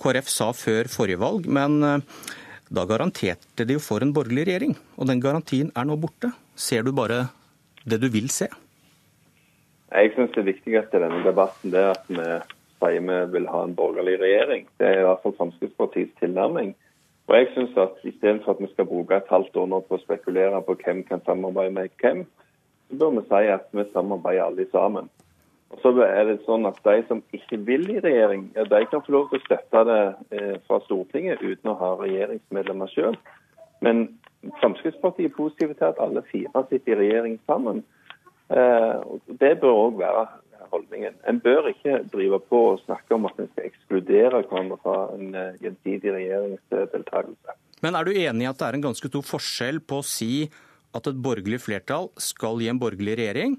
KrF sa før forrige valg, men eh, da garanterte de jo for en borgerlig regjering, og den garantien er nå borte. Ser du bare det du vil se? Jeg syns det viktigste i denne debatten er at vi sier vi vil ha en borgerlig regjering. Det er i hvert fall Fremskrittspartiets tilnærming. Og jeg synes at Istedenfor at vi skal bruke et halvt år nå på å spekulere på hvem kan samarbeide med hvem, så bør vi si at vi samarbeider alle sammen. Og så er det sånn at De som ikke vil i regjering, ja, de kan få lov til å støtte det eh, fra Stortinget uten å ha regjeringsmedlemmer sjøl. Men Fremskrittspartiet er positive til at alle fire sitter i regjering sammen. Eh, det bør òg være holdningen. En bør ikke drive på og snakke om at en skal ekskludere hverandre fra en eh, gjensidig regjeringsdeltakelse. Men er du enig i at det er en ganske stor forskjell på å si at et borgerlig flertall skal gi en borgerlig regjering,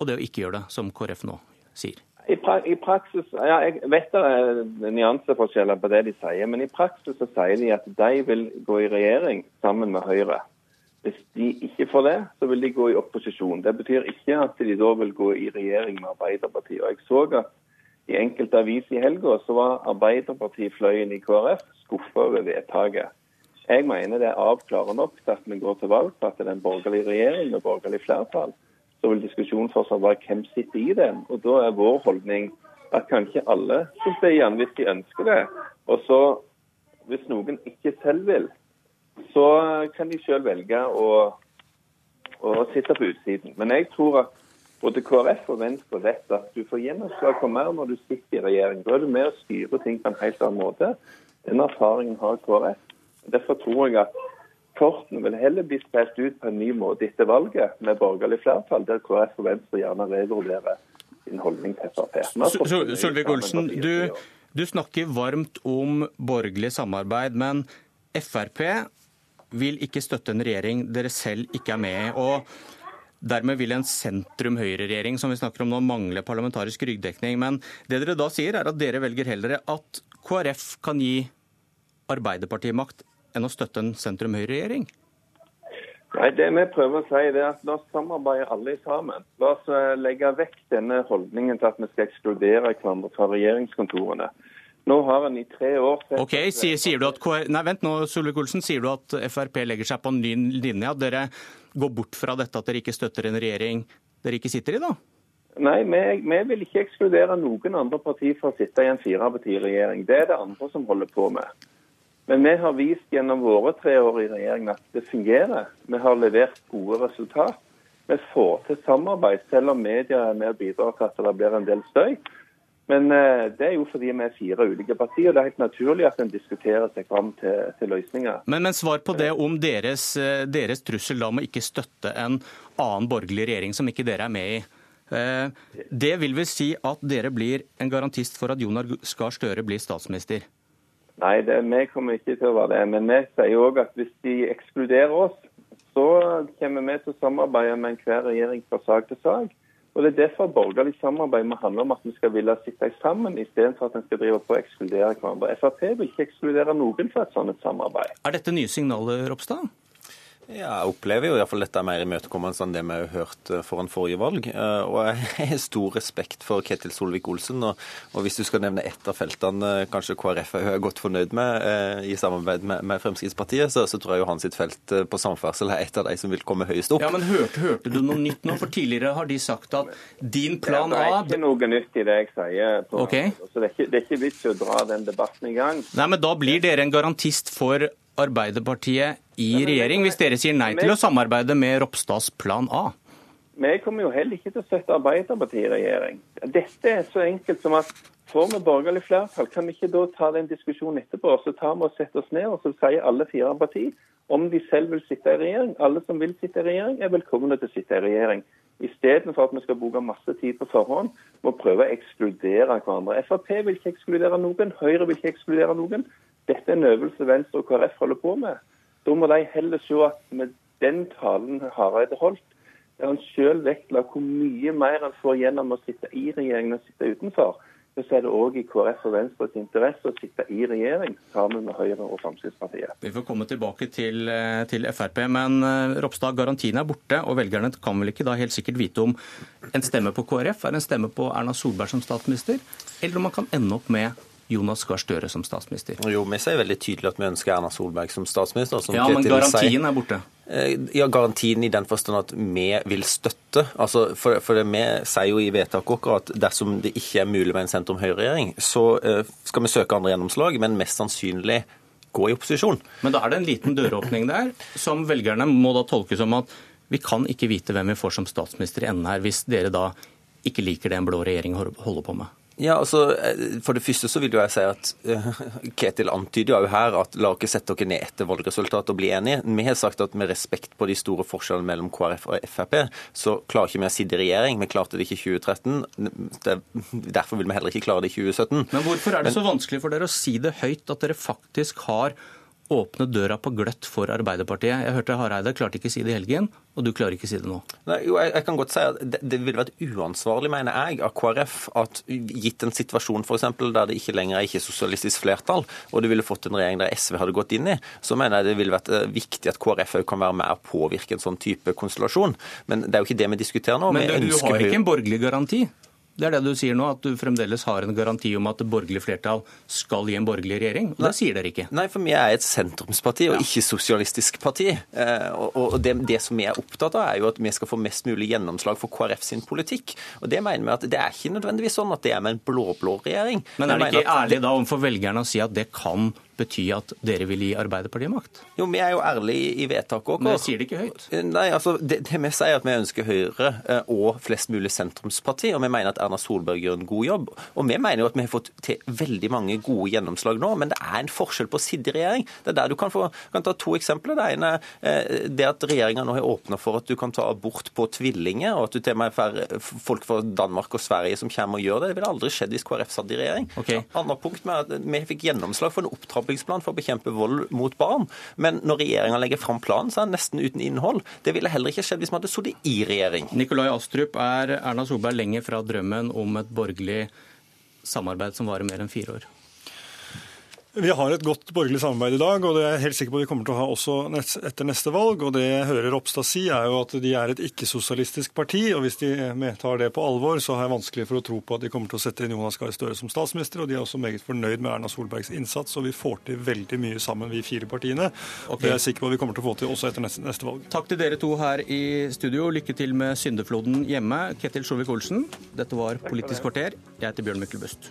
og det å ikke gjøre det, som KrF nå sier? I, pra I, praksis, ja, Jeg vet det er nyanseforskjeller på det de sier, men i praksis så sier de at de vil gå i regjering sammen med Høyre. Hvis de ikke får det, så vil de gå i opposisjon. Det betyr ikke at de da vil gå i regjering med Arbeiderpartiet. Og Jeg så at i enkelte aviser i helga så var Arbeiderpartifløyen i KrF skuffa over vedtaket. Jeg mener det er avklarende nok til at vi går til valg på at det er en borgerlig regjering med borgerlig flertall så vil diskusjonen fortsatt være hvem sitter i den. Og Da er vår holdning at kan ikke alle sitte igjen hvis de ønsker det. Og så, hvis noen ikke selv vil, så kan de selv velge å, å sitte på utsiden. Men jeg tror at både KrF og Venstre vet at du får gjennomslag for mer når du sitter i regjering. Da er du med og styrer ting på en helt annen måte. Den erfaringen har KrF. Derfor tror jeg at kortene vil heller bli spilt ut på en ny måte etter valget, med borgerlig flertall, der KrF og Venstre gjerne revurderer sin holdning til Frp. Solvik-Olsen, du, du snakker varmt om borgerlig samarbeid, men Frp vil ikke støtte en regjering dere selv ikke er med i. og Dermed vil en sentrum-høyre-regjering som vi snakker om nå, mangle parlamentarisk ryggdekning. Men det dere da sier, er at dere velger heller at KrF kan gi Arbeiderpartiet makt enn å støtte en sentrum-høyre-regjering? Nei, Det vi prøver å si er at La oss samarbeide alle sammen. La oss eh, legge vekk denne holdningen til at vi skal ekskludere hverandre fra regjeringskontorene. Nå har en i tre år Ok, sier, sier, du at Nei, vent nå, Solvik-Olsen. Sier du at Frp legger seg på en ny linje? At dere går bort fra dette at dere ikke støtter en regjering dere ikke sitter i, da? Nei, vi, vi vil ikke ekskludere noen andre partier fra å sitte i en firepartiregjering. Det er det andre som holder på med. Men vi har vist gjennom våre tre år i regjering at det fungerer. Vi har levert gode resultat. Vi får til samarbeid, selv om media er med og bidrar til at det blir en del støy. Men eh, det er jo fordi vi er fire ulike partier, og det er helt naturlig at en diskuterer seg fram til, til løsninger. Men, men, svar på det om deres, eh, deres trussel da om å ikke støtte en annen borgerlig regjering som ikke dere er med i. Eh, det vil vel si at dere blir en garantist for at Jonar Gahr Støre blir statsminister? Nei, det, vi kommer ikke til å være det. Men vi sier òg at hvis de ekskluderer oss, så kommer vi til å samarbeide med enhver regjering fra sak til sak. Og Det er derfor borgerlig samarbeid må handle om at vi skal ville sitte sammen, istedenfor at en skal drive på å ekskludere hverandre. Frp vil ikke ekskludere noen fra et sånt samarbeid. Er dette nye signaler, Ropstad? Ja, jeg opplever jo iallfall dette er mer imøtekommende enn det vi har hørt eh, foran forrige valg. Eh, og jeg har stor respekt for Ketil Solvik-Olsen. Og, og, hvis du skal nevne ett av feltene eh, kanskje KrF er godt fornøyd med i samarbeid med, med Fremskrittspartiet, så, så, tror jeg jo hans sitt felt på samferdsel er et av de som vil komme høyest opp. Ja, Men hørte, hørte du noe nytt nå? For tidligere har de sagt at din plan A Det er ikke noe nytt i det jeg sier. Okay. Så det er, ikke, det er ikke vits i å dra den debatten i gang. Nei, men da blir dere en garantist for Arbeiderpartiet i regjering, hvis dere sier nei til å samarbeide med Ropstads plan A? Vi kommer jo heller ikke til å støtte Arbeiderpartiet i regjering. Dette er så enkelt som at får vi borgerlig flertall, kan vi ikke da ta den diskusjonen etterpå? Så tar vi og setter oss ned og så sier alle fire partier om de selv vil sitte i regjering. Alle som vil sitte i regjering, er velkomne til å sitte i regjering. Istedenfor at vi skal bruke masse tid på forhånd med å prøve å ekskludere hverandre. Frp vil ikke ekskludere noen, Høyre vil ikke ekskludere noen. Dette er en øvelse Venstre og KrF holder på med. Da må de heller se at med den talen Hareide holdt, der han sjøl vektla hvor mye mer han får gjennom å sitte i regjeringen og sitte utenfor, så er det òg i KrF og Venstres interesse å sitte i regjering sammen med Høyre og Fremskrittspartiet. Vi får komme tilbake til, eh, til Frp, men eh, Ropstad, garantien er borte, og velgerne kan vel ikke da helt sikkert vite om en stemme på KrF er en stemme på Erna Solberg som statsminister, eller om man kan ende opp med Jonas Gahr Støre som statsminister? Jo, Vi sier veldig tydelig at vi ønsker Erna Solberg som statsminister. Som ja, men garantien er borte? Eh, ja, garantien i den forstand at vi vil støtte. Altså, for, for det, Vi sier jo i vedtaket vårt at dersom det ikke er mulig med en sentrum-høyre-regjering, så uh, skal vi søke andre gjennomslag, men mest sannsynlig gå i opposisjon. Men da er det en liten døråpning der, som velgerne må da tolke som at vi kan ikke vite hvem vi får som statsminister i enden her, hvis dere da ikke liker det en blå regjering holder på med. Ja, altså, eh, For det første så vil jo jeg si at uh, Ketil antyder jo her at la ikke sette dere ned etter valgresultatet og bli enige. Vi har sagt at med respekt på de store forskjellene mellom KrF og Frp, så klarer ikke vi å sitte i regjering. Vi klarte det ikke i 2013. Det, derfor vil vi heller ikke klare det i 2017. Men hvorfor er det så vanskelig for dere å si det høyt at dere faktisk har åpne døra på gløtt for Arbeiderpartiet. Jeg hørte Hareide klarte ikke å si det i helgen, og du klarer ikke å si det nå. Nei, jo, jeg, jeg, kan godt si at Det, det ville vært uansvarlig, mener jeg, av KrF at gitt en situasjon for eksempel, der det ikke lenger er ikke-sosialistisk flertall, og du ville fått en regjering der SV hadde gått inn i, så mener jeg det ville vært eh, viktig at KrF òg kan være med å påvirke en sånn type konstellasjon. Men det er jo ikke det vi diskuterer nå. Men det, du har ikke en borgerlig garanti? Det er det du sier nå, at du fremdeles har en garanti om at det borgerlige flertall skal gi en borgerlig regjering. Og det sier dere ikke. Nei, for vi er et sentrumsparti og ikke sosialistisk parti. Eh, og det, det, som vi er opptatt av, er jo at vi skal få mest mulig gjennomslag for KrF sin politikk. Og det mener vi at det er ikke nødvendigvis sånn at det er med en blå-blå regjering. Men er det ikke ærlig da overfor velgerne å si at det kan bety at dere vil gi Arbeiderpartiet makt? Jo, vi er jo ærlige i vedtaket òg. Men dere sier det ikke høyt. Nei, altså, det, det, vi sier at vi ønsker Høyre eh, og flest mulig sentrumsparti, og vi mener at Erna Solberg gjør en god jobb. Og vi mener jo at vi har fått til veldig mange gode gjennomslag nå, men det er en forskjell på å sitte i regjering. Det er der du kan få kan ta to eksempler. Det ene er det at regjeringa nå har åpna for at du kan ta abort på tvillinger, og at du til og med får folk fra Danmark og Sverige som kommer og gjør det. Det ville aldri skjedd hvis KrF satt i regjering. Okay. Annet punkt med at Vi fikk gjennomslag for en opptrapping opptrappingsplan for å bekjempe vold mot barn. Men når regjeringa legger fram planen, så er den nesten uten innhold. Det ville heller ikke skjedd hvis vi hadde sittet i regjering. Nikolai Astrup, er Erna Solberg lenger fra drømmen om et borgerlig samarbeid som varer mer enn fire år? Vi har et godt borgerlig samarbeid i dag, og det er jeg helt sikker på vi kommer til å ha også etter neste valg. Og det jeg hører Ropstad si, er jo at de er et ikke-sosialistisk parti. Og hvis de tar det på alvor, så har jeg vanskelig for å tro på at de kommer til å sette inn Jonas Gahr Støre som statsminister. Og de er også meget fornøyd med Erna Solbergs innsats, og vi får til veldig mye sammen, vi fire partiene. Okay. Det er jeg sikker på at vi kommer til å få til også etter neste, neste valg. Takk til dere to her i studio. Lykke til med syndefloden hjemme. Ketil Sjovik-Olsen, dette var Politisk kvarter. Jeg heter Bjørn Myklebust.